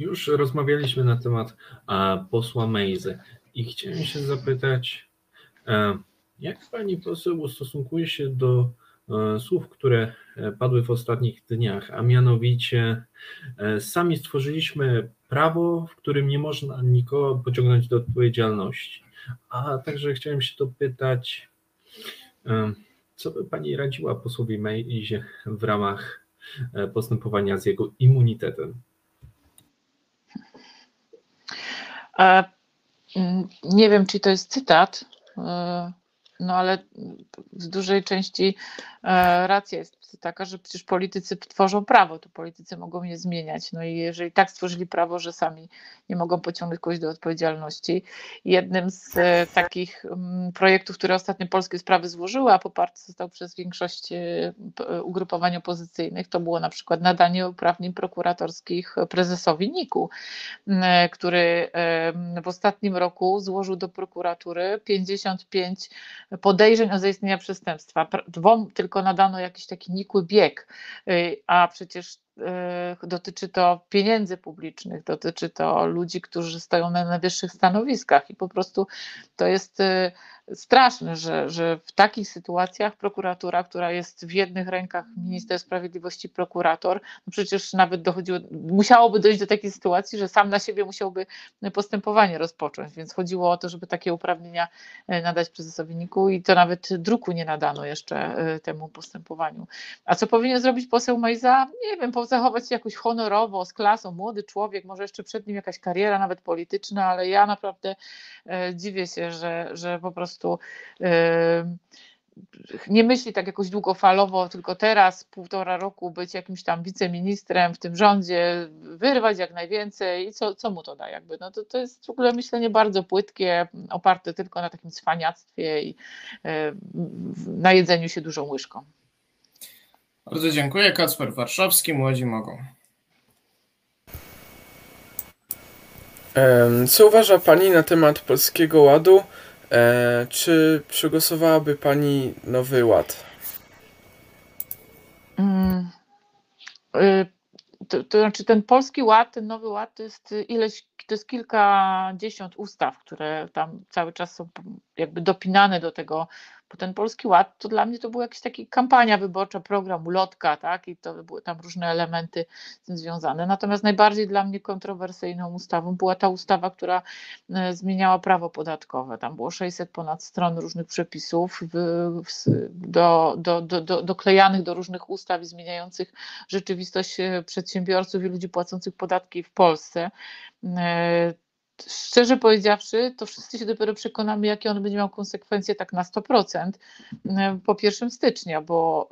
Już rozmawialiśmy na temat posła Mejzy i chciałem się zapytać, jak pani poseł ustosunkuje się do e, słów, które e, padły w ostatnich dniach, a mianowicie e, sami stworzyliśmy prawo, w którym nie można nikogo pociągnąć do odpowiedzialności. A także chciałem się dopytać, co by pani radziła posłowi Mejzie w ramach postępowania z jego immunitetem? Mm, nie wiem, czy to jest cytat, e, no ale w dużej części e, racja jest taka, że przecież politycy tworzą prawo, to politycy mogą je zmieniać. No i jeżeli tak stworzyli prawo, że sami nie mogą pociągnąć kogoś do odpowiedzialności. Jednym z e, takich mm, projektów, które ostatnio polskie sprawy złożyły, a poparty został przez większość e, ugrupowań opozycyjnych, to było na przykład nadanie uprawnień prokuratorskich prezesowi NIK-u, który w ostatnim roku złożył do prokuratury 55 podejrzeń o zaistnienia przestępstwa. Dwom tylko nadano jakiś taki nikły bieg, y, a przecież dotyczy to pieniędzy publicznych, dotyczy to ludzi, którzy stoją na najwyższych stanowiskach i po prostu to jest y, straszne, że, że w takich sytuacjach prokuratura, która jest w jednych rękach minister sprawiedliwości, prokurator, no przecież nawet dochodziło, musiałoby dojść do takiej sytuacji, że sam na siebie musiałby postępowanie rozpocząć, więc chodziło o to, żeby takie uprawnienia e, nadać prezesowi i to nawet druku nie nadano jeszcze temu postępowaniu. A co powinien zrobić poseł Majza? Nie wiem, zachować się jakoś honorowo, z klasą, młody człowiek, może jeszcze przed nim jakaś kariera, nawet polityczna, ale ja naprawdę e, dziwię się, że, że po prostu nie myśli tak jakoś długofalowo, tylko teraz, półtora roku być jakimś tam wiceministrem w tym rządzie, wyrwać jak najwięcej i co, co mu to da jakby. No to, to jest w ogóle myślenie bardzo płytkie, oparte tylko na takim cwaniactwie i na jedzeniu się dużą łyżką. Bardzo dziękuję. Kacper Warszawski, Młodzi mogą. Co uważa Pani na temat Polskiego Ładu? E, czy przegłosowałaby Pani Nowy Ład? Mm, y, to, to, znaczy ten Polski Ład, ten Nowy Ład to jest ileś, to jest kilkadziesiąt ustaw, które tam cały czas są jakby dopinane do tego bo ten Polski Ład to dla mnie to była jakaś taka kampania wyborcza, program, ulotka, tak, i to były tam różne elementy z tym związane. Natomiast najbardziej dla mnie kontrowersyjną ustawą była ta ustawa, która e, zmieniała prawo podatkowe. Tam było 600 ponad stron różnych przepisów w, w, do, do, do, do, doklejanych do różnych ustaw i zmieniających rzeczywistość e, przedsiębiorców i ludzi płacących podatki w Polsce e, szczerze powiedziawszy, to wszyscy się dopiero przekonamy, jakie on będzie miał konsekwencje tak na 100% e, po 1 stycznia, bo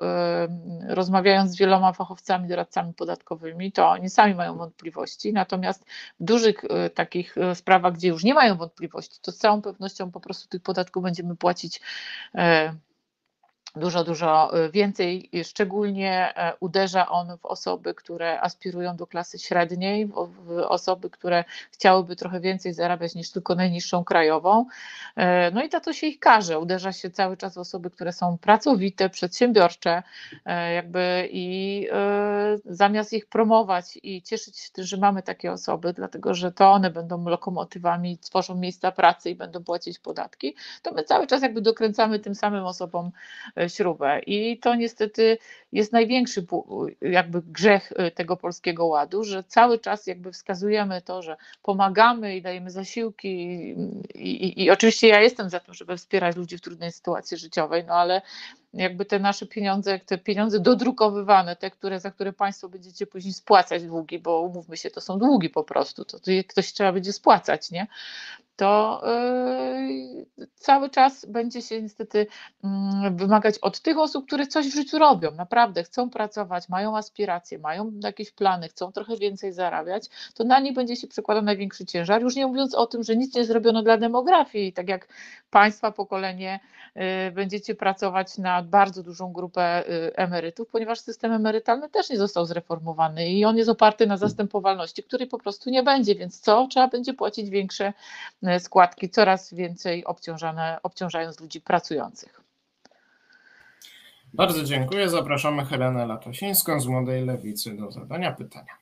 y, rozmawiając z wieloma fachowcami, doradcami podatkowymi, to oni sami mają wątpliwości, natomiast w dużych y, takich sprawach, gdzie już nie mają wątpliwości, to z całą pewnością po prostu tych podatków będziemy płacić dużo, dużo y, więcej. Szczególnie e, uderza on w osoby, które aspirują do klasy średniej, w osoby, które chciałyby trochę więcej zarabiać niż tylko najniższą krajową. E, no i za to się ich każe. Uderza się cały czas w osoby, które są pracowite, przedsiębiorcze, e, jakby i zamiast ich promować i cieszyć się, że mamy takie osoby, dlatego że to one będą lokomotywami, tworzą miejsca pracy i będą płacić podatki, to my cały czas jakby dokręcamy tym samym osobom śrubę. I to niestety jest największy jakby grzech y, tego polskiego ładu, że cały czas jakby wskazujemy to, że pomagamy i dajemy zasiłki i, i, i oczywiście ja jestem za tym, żeby wspierać ludzi w trudnej sytuacji życiowej, no ale jakby te nasze pieniądze, te pieniądze dodrukowywane, te, które, za które Państwo będziecie później spłacać długi, bo umówmy się, to są długi po prostu, to, to ktoś trzeba będzie spłacać, nie? To yy, cały czas będzie się niestety yy, wymagać od tych osób, które coś w życiu robią, naprawdę chcą pracować, mają aspiracje, mają jakieś plany, chcą trochę więcej zarabiać, to na nich będzie się przekładał największy ciężar, już nie mówiąc o tym, że nic nie zrobiono dla demografii, tak jak Państwa pokolenie yy, będziecie pracować na bardzo dużą grupę y, emerytów, ponieważ system emerytalny też nie został zreformowany i on jest oparty na zastępowalności, której po prostu nie będzie, więc co? Trzeba będzie płacić większe y, składki, coraz więcej obciążane, obciążając ludzi pracujących. Bardzo dziękuję. Zapraszamy Helenę Latosińską z Młodej Lewicy do zadania pytania.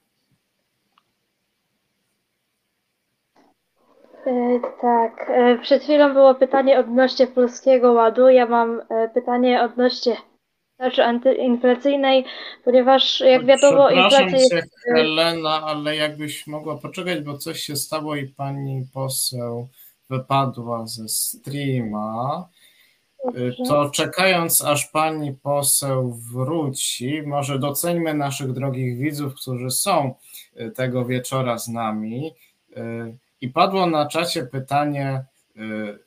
E, tak, e, przed chwilą było pytanie odnośnie Polskiego Ładu. Ja mam e, pytanie odnośnie tarczy antyinflacyjnej, ponieważ jak wiadomo inflacja jest... Cię, Helena, ale jakbyś mogła poczekać, bo coś się stało i pani poseł wypadła ze streama. To czekając, aż pani poseł wróci, może doceńmy naszych drogich widzów, którzy są tego wieczora z nami. I padło na czacie pytanie,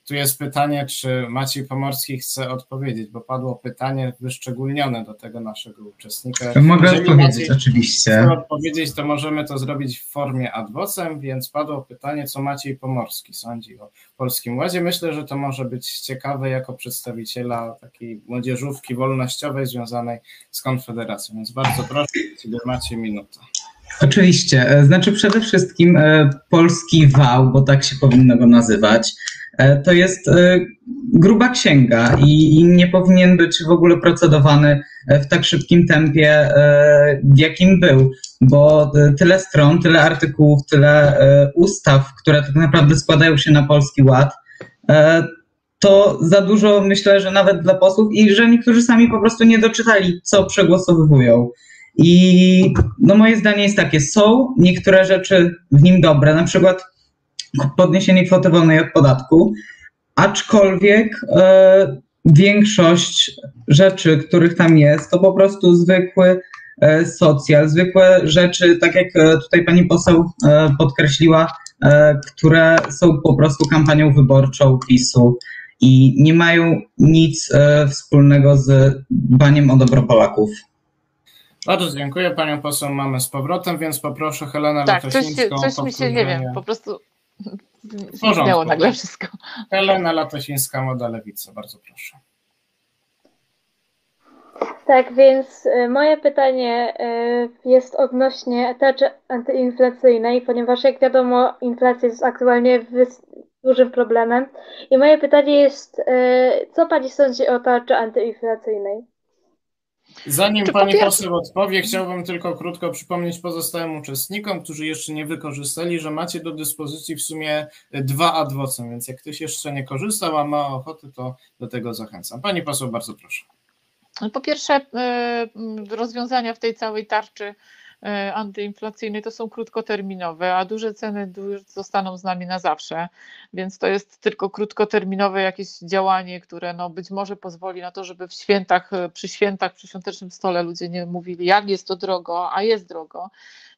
tu jest pytanie, czy Maciej Pomorski chce odpowiedzieć, bo padło pytanie wyszczególnione do tego naszego uczestnika. Mogę Jeżeli odpowiedzieć, Maciej oczywiście. Chce odpowiedzieć, to możemy to zrobić w formie ad vocem, więc padło pytanie, co Maciej Pomorski sądzi o Polskim Ładzie. Myślę, że to może być ciekawe jako przedstawiciela takiej młodzieżówki wolnościowej związanej z Konfederacją. Więc bardzo proszę, Maciej minutę. Oczywiście. E, znaczy przede wszystkim e, polski wał, bo tak się powinno go nazywać, e, to jest gruba księga i nie powinien być w ogóle procedowany w tak szybkim tempie, w jakim był, bo tyle stron, tyle artykułów, tyle ustaw, które tak naprawdę składają się na polski ład, to za dużo myślę, że nawet dla posłów i że niektórzy sami po prostu nie doczytali, co przegłosowywują. I no moje zdanie jest takie, są niektóre rzeczy w nim dobre, na przykład podniesienie kwoty wolnej od podatku, aczkolwiek e, większość rzeczy, których tam jest, to po prostu zwykły e, socjal, zwykłe rzeczy, tak jak e, tutaj pani poseł e, podkreśliła, e, które są po prostu kampanią wyborczą PiSu i nie mają nic e, wspólnego z dbaniem o dobro Polaków. Bardzo dziękuję panią poseł mamy z powrotem, więc poproszę Helenę Tak, coś, Latosińską o coś mi się, nie wiem, po prostu zniknęło nagle wszystko. Helena Latosińska, Moda Lewica, bardzo proszę. Tak, więc y, moje pytanie y, jest odnośnie tarczy antyinflacyjnej, ponieważ jak wiadomo, inflacja jest aktualnie dużym problemem. I moje pytanie jest, y, co Pani sądzi o tarczy antyinflacyjnej? Zanim Czy po pani pierwsze- poseł odpowie, chciałbym tylko krótko przypomnieć pozostałym uczestnikom, którzy jeszcze nie wykorzystali, że macie do dyspozycji w sumie dwa adwocem, więc jak ktoś jeszcze nie korzystał, a ma ochotę, to do tego zachęcam. Pani poseł, bardzo proszę. Po pierwsze, y, rozwiązania w tej całej tarczy antyinflacyjnej to są krótkoterminowe, a duże ceny zostaną z nami na zawsze, więc to jest tylko krótkoterminowe jakieś działanie, które no być może pozwoli na to, żeby w świętach, y, przy świętach, przy świątecznym stole ludzie nie mówili, jak jest to drogo, a jest drogo.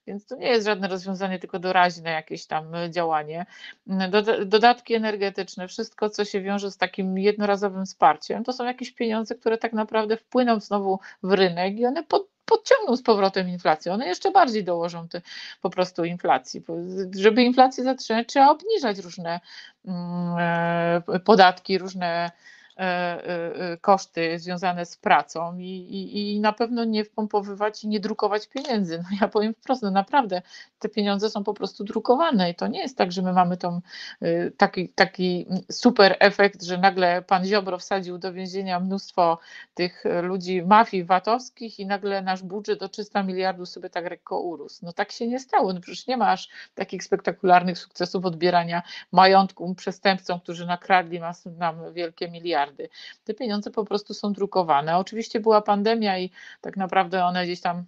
Więc to nie jest żadne rozwiązanie, tylko doraźne jakieś tam y, działanie. Doda- Dodatki energetyczne, wszystko, co się wiąże z takim jednorazowym wsparciem, to są jakieś pieniądze, które tak naprawdę wpłyną znowu w rynek i one pod, podciągną z powrotem inflację. One jeszcze bardziej dołożą te, po prostu inflacji. Żeby inflację zatrzymać, trzeba obniżać różne mm, e, podatki, różne koszty związane z pracą i, i, i na pewno nie wpompowywać i nie drukować pieniędzy. No ja powiem wprost, no naprawdę te pieniądze są po prostu drukowane i to nie jest tak, że my mamy tą, y, taki, taki super efekt, że nagle pan Ziobro wsadził do więzienia mnóstwo tych ludzi mafii VAT-owskich i nagle nasz budżet o 300 miliardów sobie tak lekko urósł. No tak się nie stało. No przecież nie ma aż takich spektakularnych sukcesów odbierania majątku przestępcom, którzy nakradli nas, nam wielkie miliardy. Te pieniądze po prostu są drukowane. Oczywiście była pandemia i tak naprawdę one gdzieś tam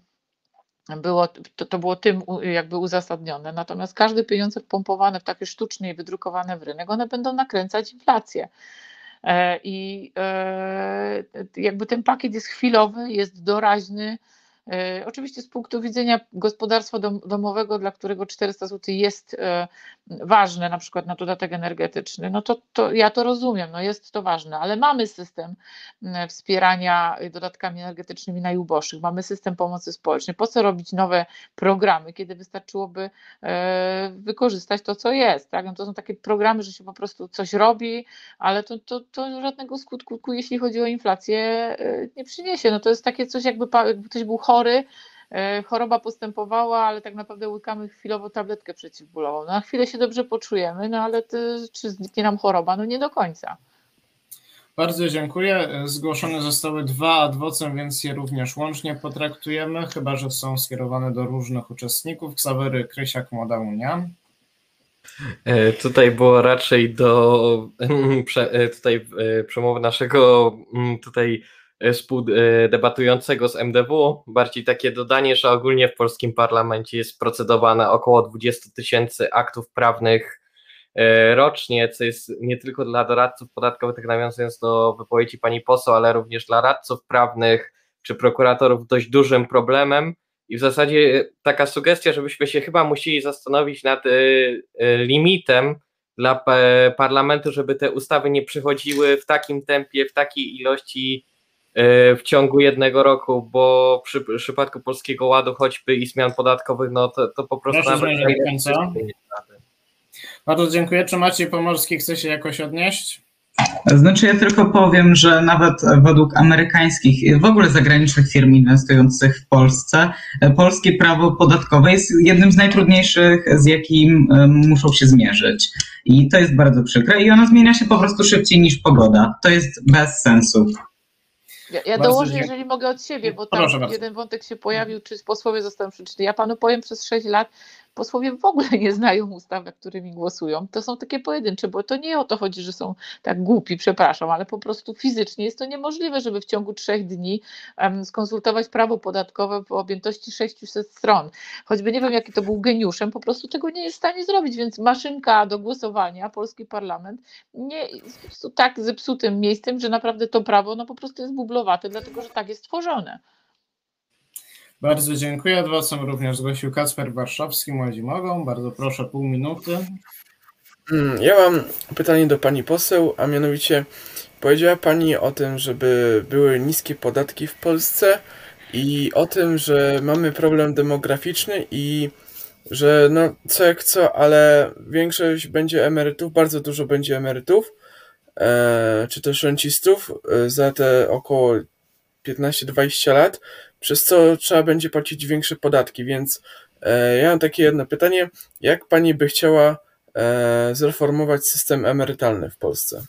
było, to, to było tym jakby uzasadnione. Natomiast każde pieniądze wpompowane w takie sztucznie i wydrukowane w rynek, one będą nakręcać inflację. E, I e, jakby ten pakiet jest chwilowy, jest doraźny. E, Oczywiście z punktu widzenia gospodarstwa dom, domowego, dla którego 400 zł jest e, ważne, na przykład na dodatek energetyczny, no to, to ja to rozumiem, no jest to ważne, ale mamy system m, wspierania dodatkami energetycznymi najuboższych, mamy system pomocy społecznej. Po co robić nowe programy, kiedy wystarczyłoby e, wykorzystać to, co jest? Tak? No to są takie programy, że się po prostu coś robi, ale to, to, to żadnego skutku, jeśli chodzi o inflację, nie przyniesie. No to jest takie coś, jakby, jakby ktoś był chory, e, choroba postępowała, ale tak naprawdę łykamy chwilowo tabletkę przeciwbólową. No, na chwilę się dobrze poczujemy, no ale to, czy zniknie nam choroba? No nie do końca. Bardzo dziękuję. Zgłoszone zostały dwa adwocem, więc je również łącznie potraktujemy, chyba że są skierowane do różnych uczestników. Ksawery Krysiak, Młoda Unia. E, Tutaj było raczej do prze- e, tutaj przemowy naszego mm, tutaj współdebatującego z MDW. Bardziej takie dodanie, że ogólnie w polskim parlamencie jest procedowane około 20 tysięcy aktów prawnych e, rocznie, co jest nie tylko dla doradców podatkowych, tak nawiązując do wypowiedzi pani poseł, ale również dla radców prawnych czy prokuratorów dość dużym problemem. I w zasadzie taka sugestia, żebyśmy się chyba musieli zastanowić nad limitem dla pa- parlamentu, żeby te ustawy nie przychodziły w takim tempie, w takiej ilości w ciągu jednego roku, bo przy w przypadku Polskiego Ładu choćby i zmian podatkowych, no to, to po prostu Proszę nawet końca. nie rady. Bardzo dziękuję. Czy Maciej Pomorski chce się jakoś odnieść? Znaczy ja tylko powiem, że nawet według amerykańskich, w ogóle zagranicznych firm inwestujących w Polsce, polskie prawo podatkowe jest jednym z najtrudniejszych, z jakim em, muszą się zmierzyć. I to jest bardzo przykre i ono zmienia się po prostu szybciej niż pogoda. To jest bez sensu. Ja, ja dołożę, dziękuję. jeżeli mogę od siebie, bo tam Proszę bardzo. jeden wątek się pojawił, czy posłowie zostaną przeczytani. Ja panu powiem, przez 6 lat posłowie w ogóle nie znają ustaw, którymi głosują. To są takie pojedyncze, bo to nie o to chodzi, że są tak głupi, przepraszam, ale po prostu fizycznie jest to niemożliwe, żeby w ciągu trzech dni um, skonsultować prawo podatkowe o objętości 600 stron. Choćby nie wiem, jaki to był geniuszem, po prostu tego nie jest w stanie zrobić, więc maszynka do głosowania, polski parlament, nie jest tak zepsutym miejscem, że naprawdę to prawo no po prostu jest bublowate, dlatego że tak jest tworzone. Bardzo dziękuję. Adwocem również zgłosił Kacper Warszawski. Młodzi mogą. Bardzo proszę, pół minuty. Mm, ja mam pytanie do pani poseł, a mianowicie powiedziała pani o tym, żeby były niskie podatki w Polsce i o tym, że mamy problem demograficzny i że no co jak co, ale większość będzie emerytów, bardzo dużo będzie emerytów, e, czy też rencistów e, za te około 15-20 lat, przez co trzeba będzie płacić większe podatki, więc e, ja mam takie jedno pytanie, jak pani by chciała e, zreformować system emerytalny w Polsce?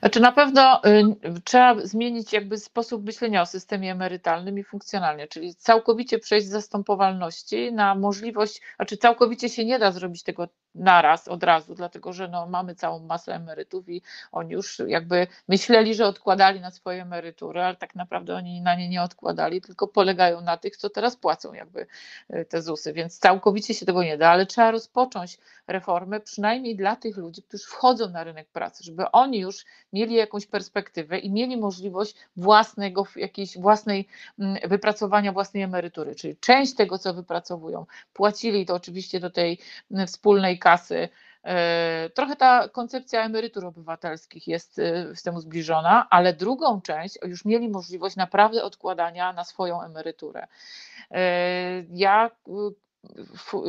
Znaczy na pewno y, trzeba zmienić jakby sposób myślenia o systemie emerytalnym i funkcjonalnie, czyli całkowicie przejść z zastępowalności na możliwość, znaczy całkowicie się nie da zrobić tego naraz, od razu, dlatego że no, mamy całą masę emerytów i oni już jakby myśleli, że odkładali na swoje emerytury, ale tak naprawdę oni na nie nie odkładali, tylko polegają na tych, co teraz płacą jakby y, te ZUSy, więc całkowicie się tego nie da, ale trzeba rozpocząć reformę przynajmniej dla tych ludzi, którzy wchodzą na rynek pracy, żeby oni już mieli jakąś perspektywę i mieli możliwość własnego, jakiejś własnej mm, wypracowania własnej emerytury, czyli część tego, co wypracowują, płacili to oczywiście do tej mm, wspólnej kasy. E, trochę ta koncepcja emerytur obywatelskich jest e, z temu zbliżona, ale drugą część już mieli możliwość naprawdę odkładania na swoją emeryturę. E, ja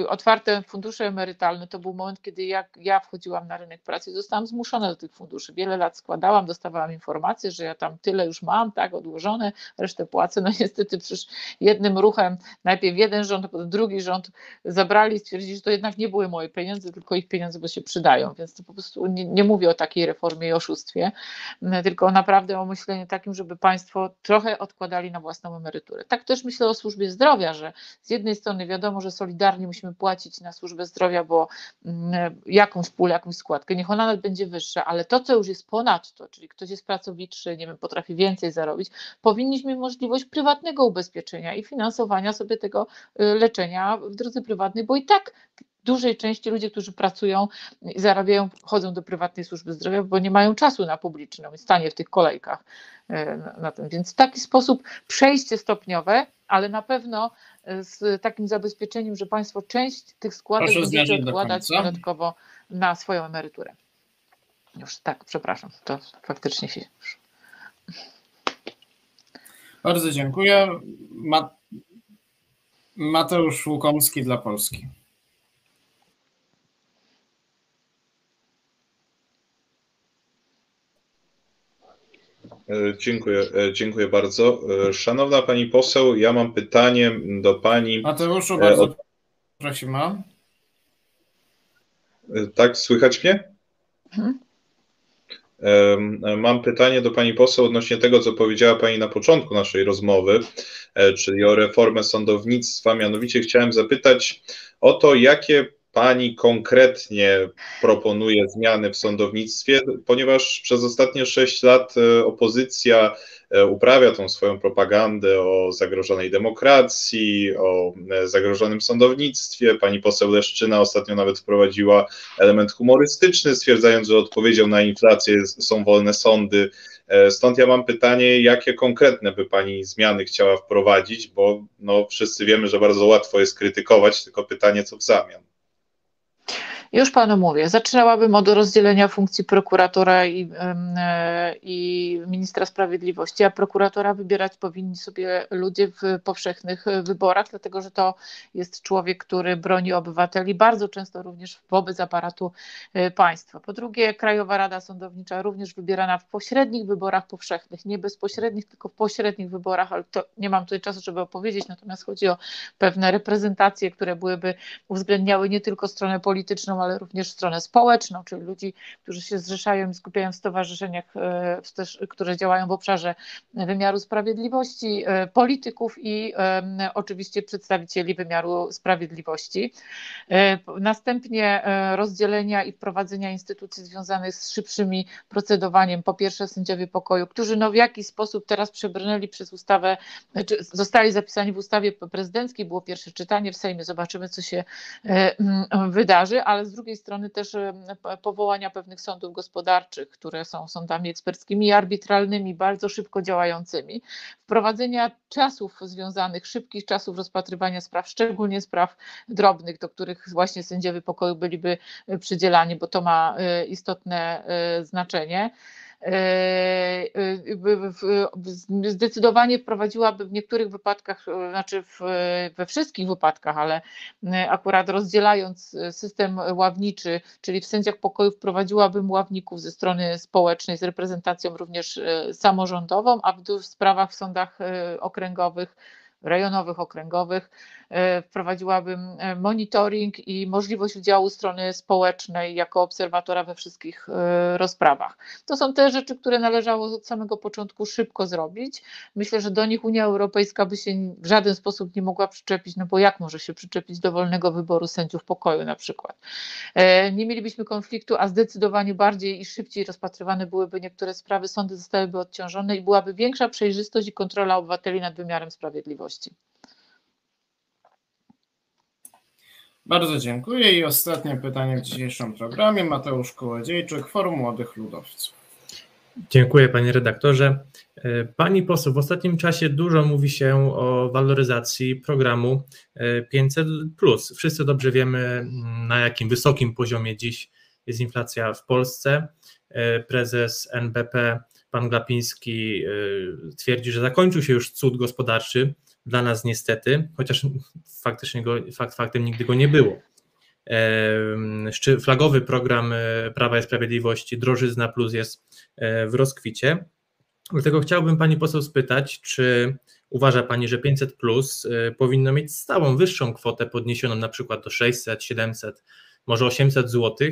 otwarte fundusze emerytalne to był moment, kiedy jak ja wchodziłam na rynek pracy, zostałam zmuszona do tych funduszy. Wiele lat składałam, dostawałam informacje, że ja tam tyle już mam, tak, odłożone, resztę płacę. No niestety przecież jednym ruchem, najpierw jeden rząd, potem drugi rząd zabrali i stwierdzili, że to jednak nie były moje pieniądze, tylko ich pieniądze, bo się przydają. Więc to po prostu nie, nie mówię o takiej reformie i oszustwie, tylko naprawdę o myśleniu takim, żeby państwo trochę odkładali na własną emeryturę. Tak też myślę o służbie zdrowia, że z jednej strony wiadomo, że solidarnie musimy płacić na służbę zdrowia, bo mm, jakąś pulę, jakąś składkę, niech ona nawet będzie wyższa, ale to, co już jest ponad to, czyli ktoś jest pracowitszy, nie wiem, potrafi więcej zarobić, powinniśmy możliwość prywatnego ubezpieczenia i finansowania sobie tego y, leczenia w drodze prywatnej, bo i tak dużej części ludzie, którzy pracują i zarabiają, chodzą do prywatnej służby zdrowia, bo nie mają czasu na publiczną i stanie w tych kolejkach y, na, tym. Więc w taki sposób przejście stopniowe, ale na pewno z takim zabezpieczeniem, że państwo część tych składek będzie odkładać dodatkowo na swoją emeryturę. Już tak, przepraszam, to faktycznie się. Bardzo dziękuję. Mateusz Łukomski dla Polski. Dziękuję, e, dziękuję bardzo. E, szanowna Pani poseł, ja mam pytanie do Pani. Mateuszu, bardzo od... prosimy. Tak, słychać mnie? Mhm. Mam pytanie do Pani poseł odnośnie tego, co powiedziała Pani na początku naszej rozmowy, czyli o reformę sądownictwa. Mianowicie chciałem zapytać o to, jakie Pani konkretnie proponuje zmiany w sądownictwie, ponieważ przez ostatnie sześć lat e, opozycja e, uprawia tą swoją propagandę o zagrożonej demokracji, o e, zagrożonym sądownictwie. Pani poseł Leszczyna ostatnio nawet wprowadziła element humorystyczny, stwierdzając, że odpowiedzią na inflację są wolne sądy. Stąd ja mam pytanie, jakie konkretne by Pani zmiany chciała wprowadzić, bo no, wszyscy wiemy, że bardzo łatwo jest krytykować, tylko pytanie, co w zamian. Już panu mówię, zaczynałabym od rozdzielenia funkcji prokuratora i, e, i ministra sprawiedliwości, a prokuratora wybierać powinni sobie ludzie w powszechnych wyborach, dlatego że to jest człowiek, który broni obywateli, bardzo często również wobec aparatu e, państwa. Po drugie, Krajowa Rada Sądownicza również wybierana w pośrednich wyborach powszechnych, nie bezpośrednich, tylko w pośrednich wyborach, ale to nie mam tutaj czasu, żeby opowiedzieć, natomiast chodzi o pewne reprezentacje, które byłyby uwzględniały nie tylko stronę polityczną, ale również stronę społeczną, czyli ludzi, którzy się zrzeszają i skupiają w stowarzyszeniach, które działają w obszarze wymiaru sprawiedliwości, polityków i oczywiście przedstawicieli wymiaru sprawiedliwości. Następnie rozdzielenia i wprowadzenia instytucji związanych z szybszymi procedowaniem. Po pierwsze sędziowie pokoju, którzy no w jakiś sposób teraz przebrnęli przez ustawę, czy zostali zapisani w ustawie prezydenckiej, było pierwsze czytanie w Sejmie, zobaczymy co się e, wydarzy, ale z drugiej strony też e, powołania pewnych sądów gospodarczych, które są sądami eksperckimi i arbitralnymi, bardzo szybko działającymi, wprowadzenia czasów związanych, szybkich czasów rozpatrywania spraw, szczególnie spraw drobnych, do których właśnie sędziowie pokoju byliby przydzielani, bo to ma e, istotne znaczenie. E, e, zdecydowanie wprowadziłaby w niektórych wypadkach, e, znaczy w, we wszystkich wypadkach, ale akurat rozdzielając system ławniczy, czyli w sędziach pokoju wprowadziłabym ławników ze strony społecznej z reprezentacją również samorządową, a w sprawach w sądach okręgowych rejonowych, okręgowych. E, wprowadziłabym e, monitoring i możliwość udziału strony społecznej jako obserwatora we wszystkich e, rozprawach. To są te rzeczy, które należało od samego początku szybko zrobić. Myślę, że do nich Unia Europejska by się w żaden sposób nie mogła przyczepić, no bo jak może się przyczepić do wolnego wyboru sędziów pokoju na przykład. Nie mielibyśmy konfliktu, a zdecydowanie bardziej i szybciej rozpatrywane byłyby niektóre sprawy, sądy zostałyby odciążone i byłaby większa przejrzystość i kontrola obywateli nad wymiarem sprawiedliwości. Bardzo dziękuję i ostatnie pytanie w dzisiejszym programie. Mateusz Kołodziejczyk, Forum Młodych Ludowców. Dziękuję panie redaktorze. Pani poseł, w ostatnim czasie dużo mówi się o waloryzacji programu 500. Wszyscy dobrze wiemy, na jakim wysokim poziomie dziś jest inflacja w Polsce. Prezes NBP, pan Glapiński, twierdzi, że zakończył się już cud gospodarczy dla nas niestety, chociaż faktycznie go, fakt faktem nigdy go nie było. Flagowy program e, Prawa i Sprawiedliwości Drożyzna Plus jest e, w rozkwicie. Dlatego chciałbym Pani poseł spytać, czy uważa Pani, że 500 plus e, powinno mieć stałą, wyższą kwotę podniesioną na przykład do 600, 700, może 800 zł?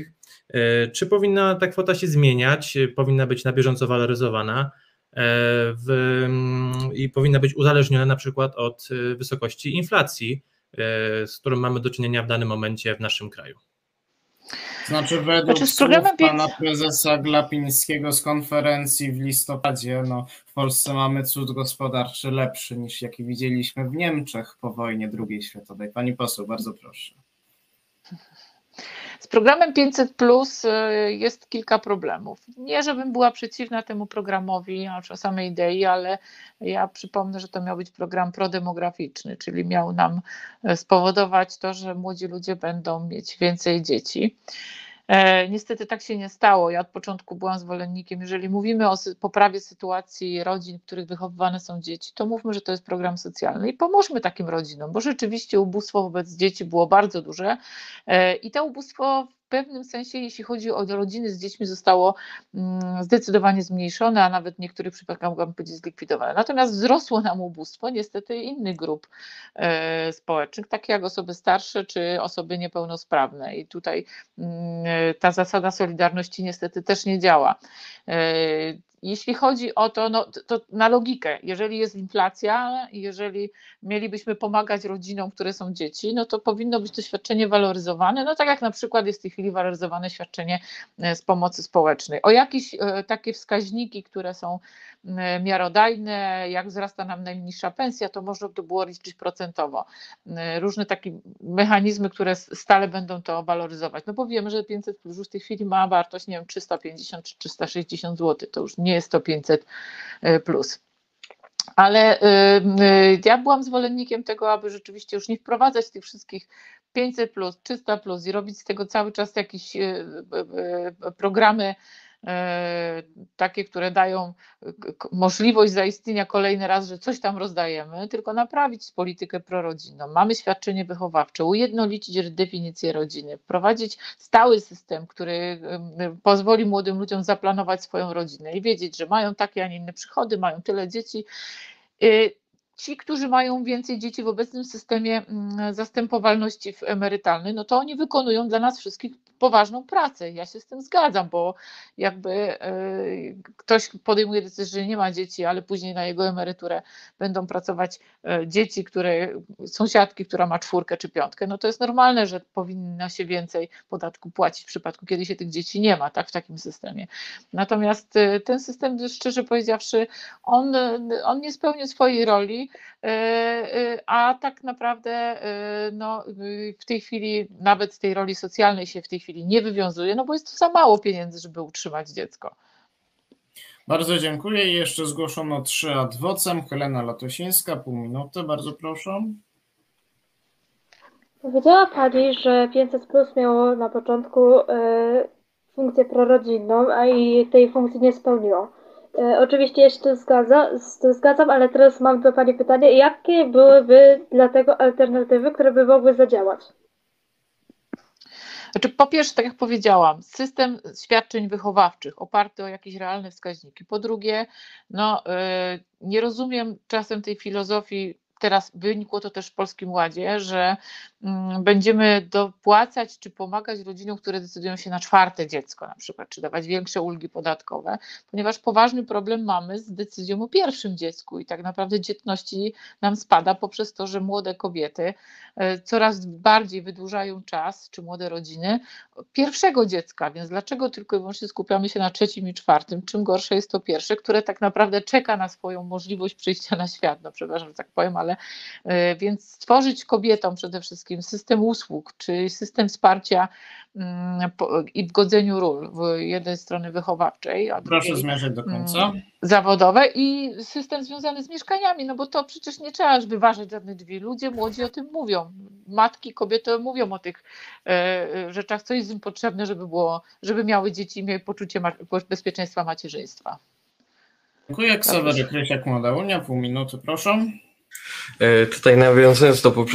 Czy powinna ta kwota się zmieniać, powinna być na bieżąco waloryzowana? E, w, mm, i powinna być uzależniona na przykład od e, wysokości inflacji, e, z którą mamy do czynienia w danym momencie w naszym kraju. Znaczy według znaczy, słów pana prezesa Glapińskiego z konferencji w listopadzie, no, w Polsce mamy cud gospodarczy lepszy niż jaki widzieliśmy w Niemczech po wojnie II światowej. Pani poseł, bardzo proszę. Z programem 500 Plus y, jest kilka problemów. Nie, żebym była przeciwna temu programowi, o samej idei, ale ja przypomnę, że to miał być program prodemograficzny, czyli miał nam y, spowodować to, że młodzi ludzie będą mieć więcej dzieci. E, niestety tak się nie stało. Ja od początku byłam zwolennikiem, jeżeli mówimy o poprawie sytuacji rodzin, w których wychowywane są dzieci, to mówmy, że to jest program socjalny i pomóżmy takim rodzinom, bo rzeczywiście ubóstwo wobec dzieci było bardzo duże e, i to ubóstwo pewnym sensie, jeśli chodzi o rodziny z dziećmi, zostało mm, zdecydowanie zmniejszone, a nawet w niektórych przypadkach mogłabym powiedzieć zlikwidowane. Natomiast wzrosło nam ubóstwo niestety innych grup e, społecznych, takie jak osoby starsze czy osoby niepełnosprawne. I tutaj mm, ta zasada solidarności niestety też nie działa. Jeśli chodzi o to, no, to na logikę, jeżeli jest inflacja, jeżeli mielibyśmy pomagać rodzinom, które są dzieci, no to powinno być to świadczenie waloryzowane, no tak jak na przykład jest w tej chwili waloryzowane świadczenie e, z pomocy społecznej. O jakieś e, takie wskaźniki, które są miarodajne, jak wzrasta nam najniższa pensja, to można by było liczyć procentowo. Różne takie mechanizmy, które stale będą to waloryzować. No bo wiemy, że 500 plus już w tej chwili ma wartość, nie wiem, 350 czy 360 zł, to już nie jest to 500 e, plus. Ale e, e, ja byłam zwolennikiem tego, aby rzeczywiście już nie wprowadzać tych wszystkich 500 plus, 300 plus i robić z tego cały czas jakieś programy E, takie, które dają możliwość zaistnienia kolejny raz, że coś tam rozdajemy, tylko naprawić politykę prorodzinną. Mamy świadczenie wychowawcze, ujednolicić definicję rodziny, wprowadzić stały system, który pozwoli młodym ludziom zaplanować swoją rodzinę i wiedzieć, że mają takie, a nie inne przychody, mają tyle dzieci. Y, ci, którzy mają więcej dzieci w obecnym systemie zastępowalności emerytalnej, no to oni wykonują dla nas wszystkich poważną pracę. Ja się z tym zgadzam, bo jakby y, ktoś podejmuje decyzję, że nie ma dzieci, ale później na jego emeryturę będą pracować y, dzieci, które, sąsiadki, która ma czwórkę czy piątkę, no to jest normalne, że powinna się więcej podatku płacić w przypadku, kiedy się tych dzieci nie ma, tak, w takim systemie. Natomiast y, ten system, szczerze powiedziawszy, on, on nie spełnił swojej roli, a tak naprawdę no, w tej chwili nawet tej roli socjalnej się w tej chwili nie wywiązuje, no bo jest to za mało pieniędzy, żeby utrzymać dziecko. Bardzo dziękuję i jeszcze zgłoszono trzy adwocem. Helena Latosińska, pół minuty, bardzo proszę. Powiedziała Pani, że 500 Plus miało na początku y, funkcję prorodzinną, a i tej funkcji nie spełniło. Y, oczywiście ja się tu zgadza, z tym zgadzam, ale teraz mam do Pani pytanie, jakie byłyby dla tego alternatywy, które by mogły zadziałać? Znaczy, po pierwsze, tak jak powiedziałam, system świadczeń wychowawczych oparty o jakieś realne wskaźniki. Po drugie, no, y, nie rozumiem czasem tej filozofii teraz wynikło to też w Polskim Ładzie, że będziemy dopłacać czy pomagać rodzinom, które decydują się na czwarte dziecko na przykład, czy dawać większe ulgi podatkowe, ponieważ poważny problem mamy z decyzją o pierwszym dziecku i tak naprawdę dzietności nam spada poprzez to, że młode kobiety e, coraz bardziej wydłużają czas, czy młode rodziny, pierwszego dziecka, więc dlaczego tylko i wyłącznie skupiamy się na trzecim i czwartym, czym gorsze jest to pierwsze, które tak naprawdę czeka na swoją możliwość przyjścia na świat, no przepraszam, że tak powiem, ale E, więc stworzyć kobietom przede wszystkim system usług, czy system wsparcia mm, i w godzeniu ról w jednej strony wychowawczej, a Proszę zmierzać do końca. Mm, zawodowe i system związany z mieszkaniami, no bo to przecież nie trzeba wyważać żadnych drzwi. Ludzie młodzi o tym mówią. Matki, kobiety mówią o tych e, e, rzeczach, co jest im potrzebne, żeby było, żeby miały dzieci i miały poczucie bezpieczeństwa macierzyństwa. Dziękuję. Ksawery Krysiak, Młoda Unia, pół minuty, proszę. E, tutaj nawiązując do,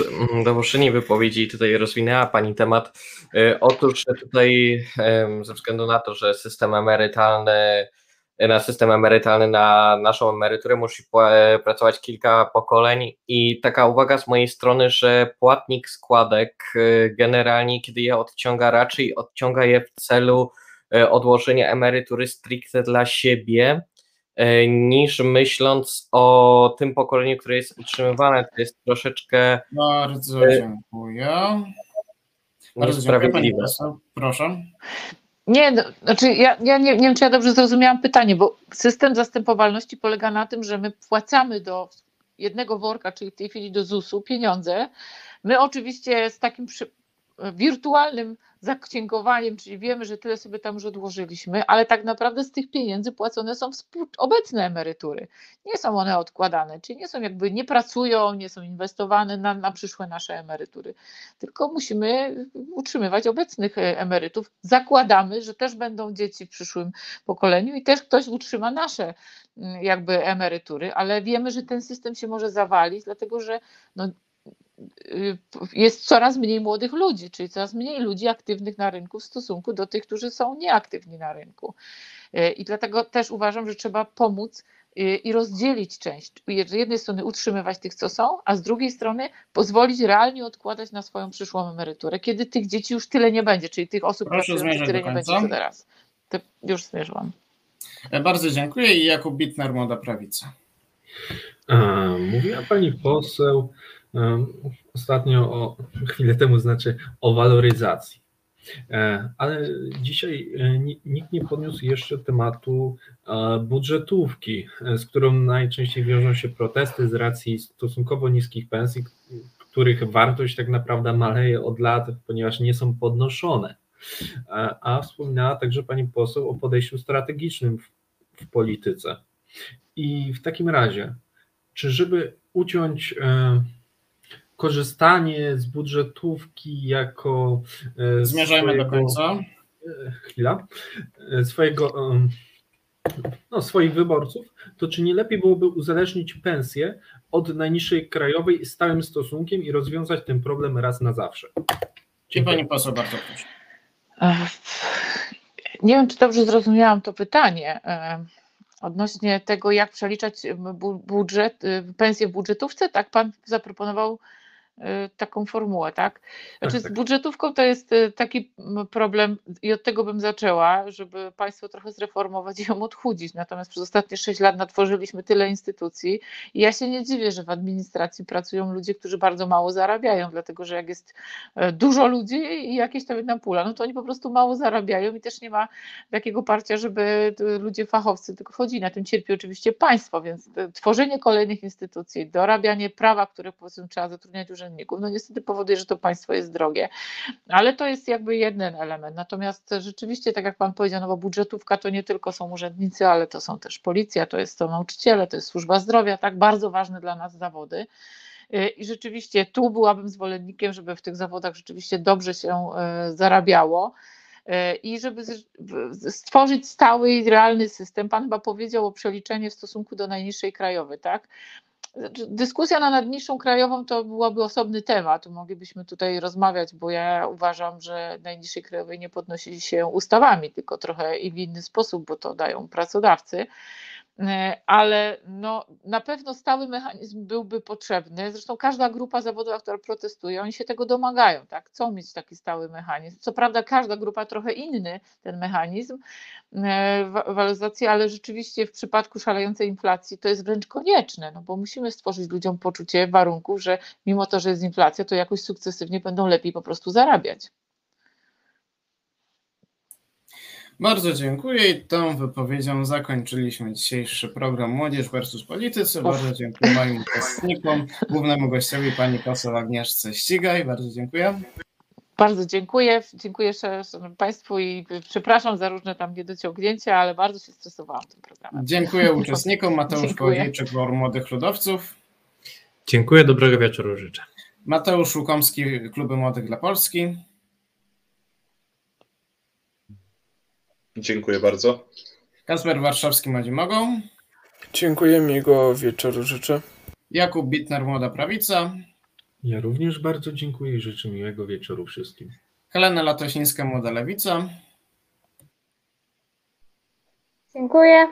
do poprzedniej wypowiedzi, tutaj rozwinęła Pani temat. E, otóż tutaj ze względu na to, że system emerytalny, na system emerytalny, na naszą emeryturę musi pracować kilka pokoleń i taka uwaga z mojej strony, że płatnik składek e, generalnie, kiedy je odciąga, raczej odciąga je w celu odłożenia emerytury stricte dla siebie, E, niż myśląc o tym pokoleniu, które jest utrzymywane, to jest troszeczkę. Bardzo e, dziękuję. Bardzo dziękuję, Proszę. Nie, no, znaczy ja, ja nie, nie wiem, czy ja dobrze zrozumiałam pytanie, bo system zastępowalności polega na tym, że my płacamy do jednego worka, czyli w tej chwili do ZUS-u, pieniądze. My oczywiście z takim przy, wirtualnym zaksięgowaniem, czyli wiemy, że tyle sobie tam już odłożyliśmy, ale tak naprawdę z tych pieniędzy płacone są obecne emerytury. Nie są one odkładane, czyli nie są jakby, nie pracują, nie są inwestowane na, na przyszłe nasze emerytury, tylko musimy utrzymywać obecnych e, emerytów. Zakładamy, że też będą dzieci w przyszłym pokoleniu i też ktoś utrzyma nasze mm, jakby emerytury, ale wiemy, że ten system się może zawalić, dlatego że no, jest coraz mniej młodych ludzi, czyli coraz mniej ludzi aktywnych na rynku w stosunku do tych, którzy są nieaktywni na rynku. Y, I dlatego też uważam, że trzeba pomóc y, i rozdzielić część. Z jednej strony utrzymywać tych, co są, a z drugiej strony pozwolić realnie odkładać na swoją przyszłą emeryturę, kiedy tych dzieci już tyle nie będzie, czyli tych osób pracujących tyle nie będzie co teraz. To już zmierzyłam. E, bardzo dziękuję i Jakub Bitner, Młoda Prawica. Mówiła Pani poseł ostatnio o chwilę temu znaczy o waloryzacji. E, ale dzisiaj e, nikt nie podniósł jeszcze tematu e, budżetówki, z którą najczęściej wiążą się protesty z racji stosunkowo niskich pensji, których wartość tak naprawdę maleje od lat, ponieważ nie są podnoszone. A wspominała także pani poseł o podejściu strategicznym w, w polityce. I w takim razie, czy żeby uciąć korzystanie z budżetówki jako. E, Zmierzajmy swojego, do końca. E, chwila. E, swojego. No, swoich wyborców, to czy nie lepiej byłoby uzależnić pensję od najniższej krajowej stałym stosunkiem i rozwiązać ten problem raz na zawsze? Dziękuję. Pani poseł, bardzo proszę. Nie wiem, czy dobrze zrozumiałam to pytanie odnośnie tego, jak przeliczać budżet, pensję w budżetówce. Tak pan zaproponował Y, taką formułę, tak? Znaczy z budżetówką to jest y, taki problem i od tego bym zaczęła, żeby państwo trochę zreformować i ją odchudzić. Natomiast przez ostatnie 6 lat natworzyliśmy tyle instytucji i ja się nie dziwię, że w administracji pracują ludzie, którzy bardzo mało zarabiają, dlatego że jak jest e, dużo ludzi i jakieś tam jedna pula, no to oni po prostu mało zarabiają i też nie ma takiego parcia, żeby ludzie fachowcy tylko wchodzili. Na tym cierpi oczywiście państwo, więc e, tworzenie kolejnych instytucji, dorabianie prawa, które powiedzmy trzeba zatrudniać urzędników, urzędników. No niestety powoduje, że to państwo jest drogie, ale to jest jakby jeden element. Natomiast rzeczywiście, tak jak pan powiedział, no bo budżetówka to nie tylko są urzędnicy, ale to są też policja, to jest to nauczyciele, to jest służba zdrowia, tak bardzo ważne dla nas zawody. I rzeczywiście tu byłabym zwolennikiem, żeby w tych zawodach rzeczywiście dobrze się e, zarabiało i żeby stworzyć stały i realny system. Pan chyba powiedział o przeliczeniu w stosunku do najniższej krajowej, tak? Znaczy, dyskusja na najniższą krajową to byłaby osobny temat. Moglibyśmy tutaj rozmawiać, bo ja uważam, że najniższej krajowej nie podnosi się ustawami, tylko trochę i w inny sposób, bo to dają pracodawcy. E, ale no, na pewno stały mechanizm byłby potrzebny. Zresztą każda grupa zawodowa, która protestuje, oni się tego domagają, tak? chcą mieć taki stały mechanizm. Co prawda każda grupa trochę inny ten mechanizm e, waloryzacji, ale rzeczywiście w przypadku szalejącej inflacji to jest wręcz konieczne, no bo musimy stworzyć ludziom poczucie warunków, że mimo to, że jest inflacja, to jakoś sukcesywnie będą lepiej po prostu zarabiać. Bardzo dziękuję i tą wypowiedzią zakończyliśmy dzisiejszy program Młodzież versus Politycy. Bardzo dziękuję moim uczestnikom, głównemu gościowi pani poseł Agnieszce Ścigaj. Bardzo dziękuję. Bardzo dziękuję. Dziękuję Państwu i przepraszam za różne tam niedociągnięcia, ale bardzo się stresowałam tym programem. Dziękuję uczestnikom. Mateusz Kołodziejczyk, Forum Młodych Ludowców. Dziękuję, dobrego wieczoru życzę. Mateusz Łukomski, Kluby Młodych dla Polski. Dziękuję bardzo. Kasper Warszawski, Młodzi Mogą. Dziękuję, miłego wieczoru życzę. Jakub Bitner, Młoda Prawica. Ja również bardzo dziękuję i życzę miłego wieczoru wszystkim. Helena Latosińska, Młoda Lewica. Dziękuję.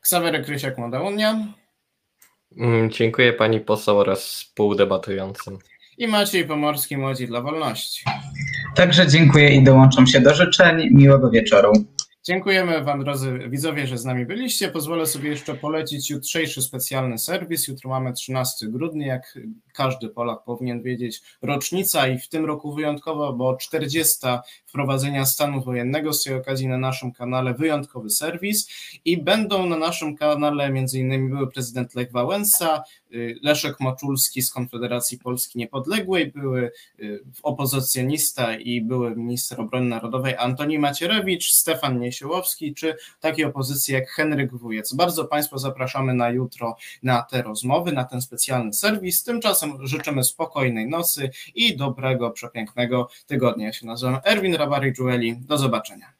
Ksawery Krysiak, Młoda Unia. Mm, dziękuję pani poseł oraz współdebatującym. I Maciej Pomorski, Młodzi dla Wolności. Także dziękuję i dołączam się do życzeń. Miłego wieczoru. Dziękujemy Wam, drodzy widzowie, że z nami byliście. Pozwolę sobie jeszcze polecić jutrzejszy specjalny serwis. Jutro mamy 13 grudnia, jak każdy Polak powinien wiedzieć, rocznica i w tym roku wyjątkowo, bo 40 wprowadzenia stanu wojennego. Z tej okazji na naszym kanale wyjątkowy serwis i będą na naszym kanale m.in. były prezydent Lech Wałęsa, y, Leszek Moczulski z Konfederacji Polski Niepodległej, były y, opozycjonista i były minister obrony narodowej Antoni Macierewicz, Stefan Niesiełowski, czy takie opozycje jak Henryk Wujec. Bardzo Państwa zapraszamy na jutro na te rozmowy, na ten specjalny serwis. Tymczasem życzymy spokojnej nocy i dobrego, przepięknego tygodnia. Ja się nazywam Erwin Rabari Jueli. Do zobaczenia.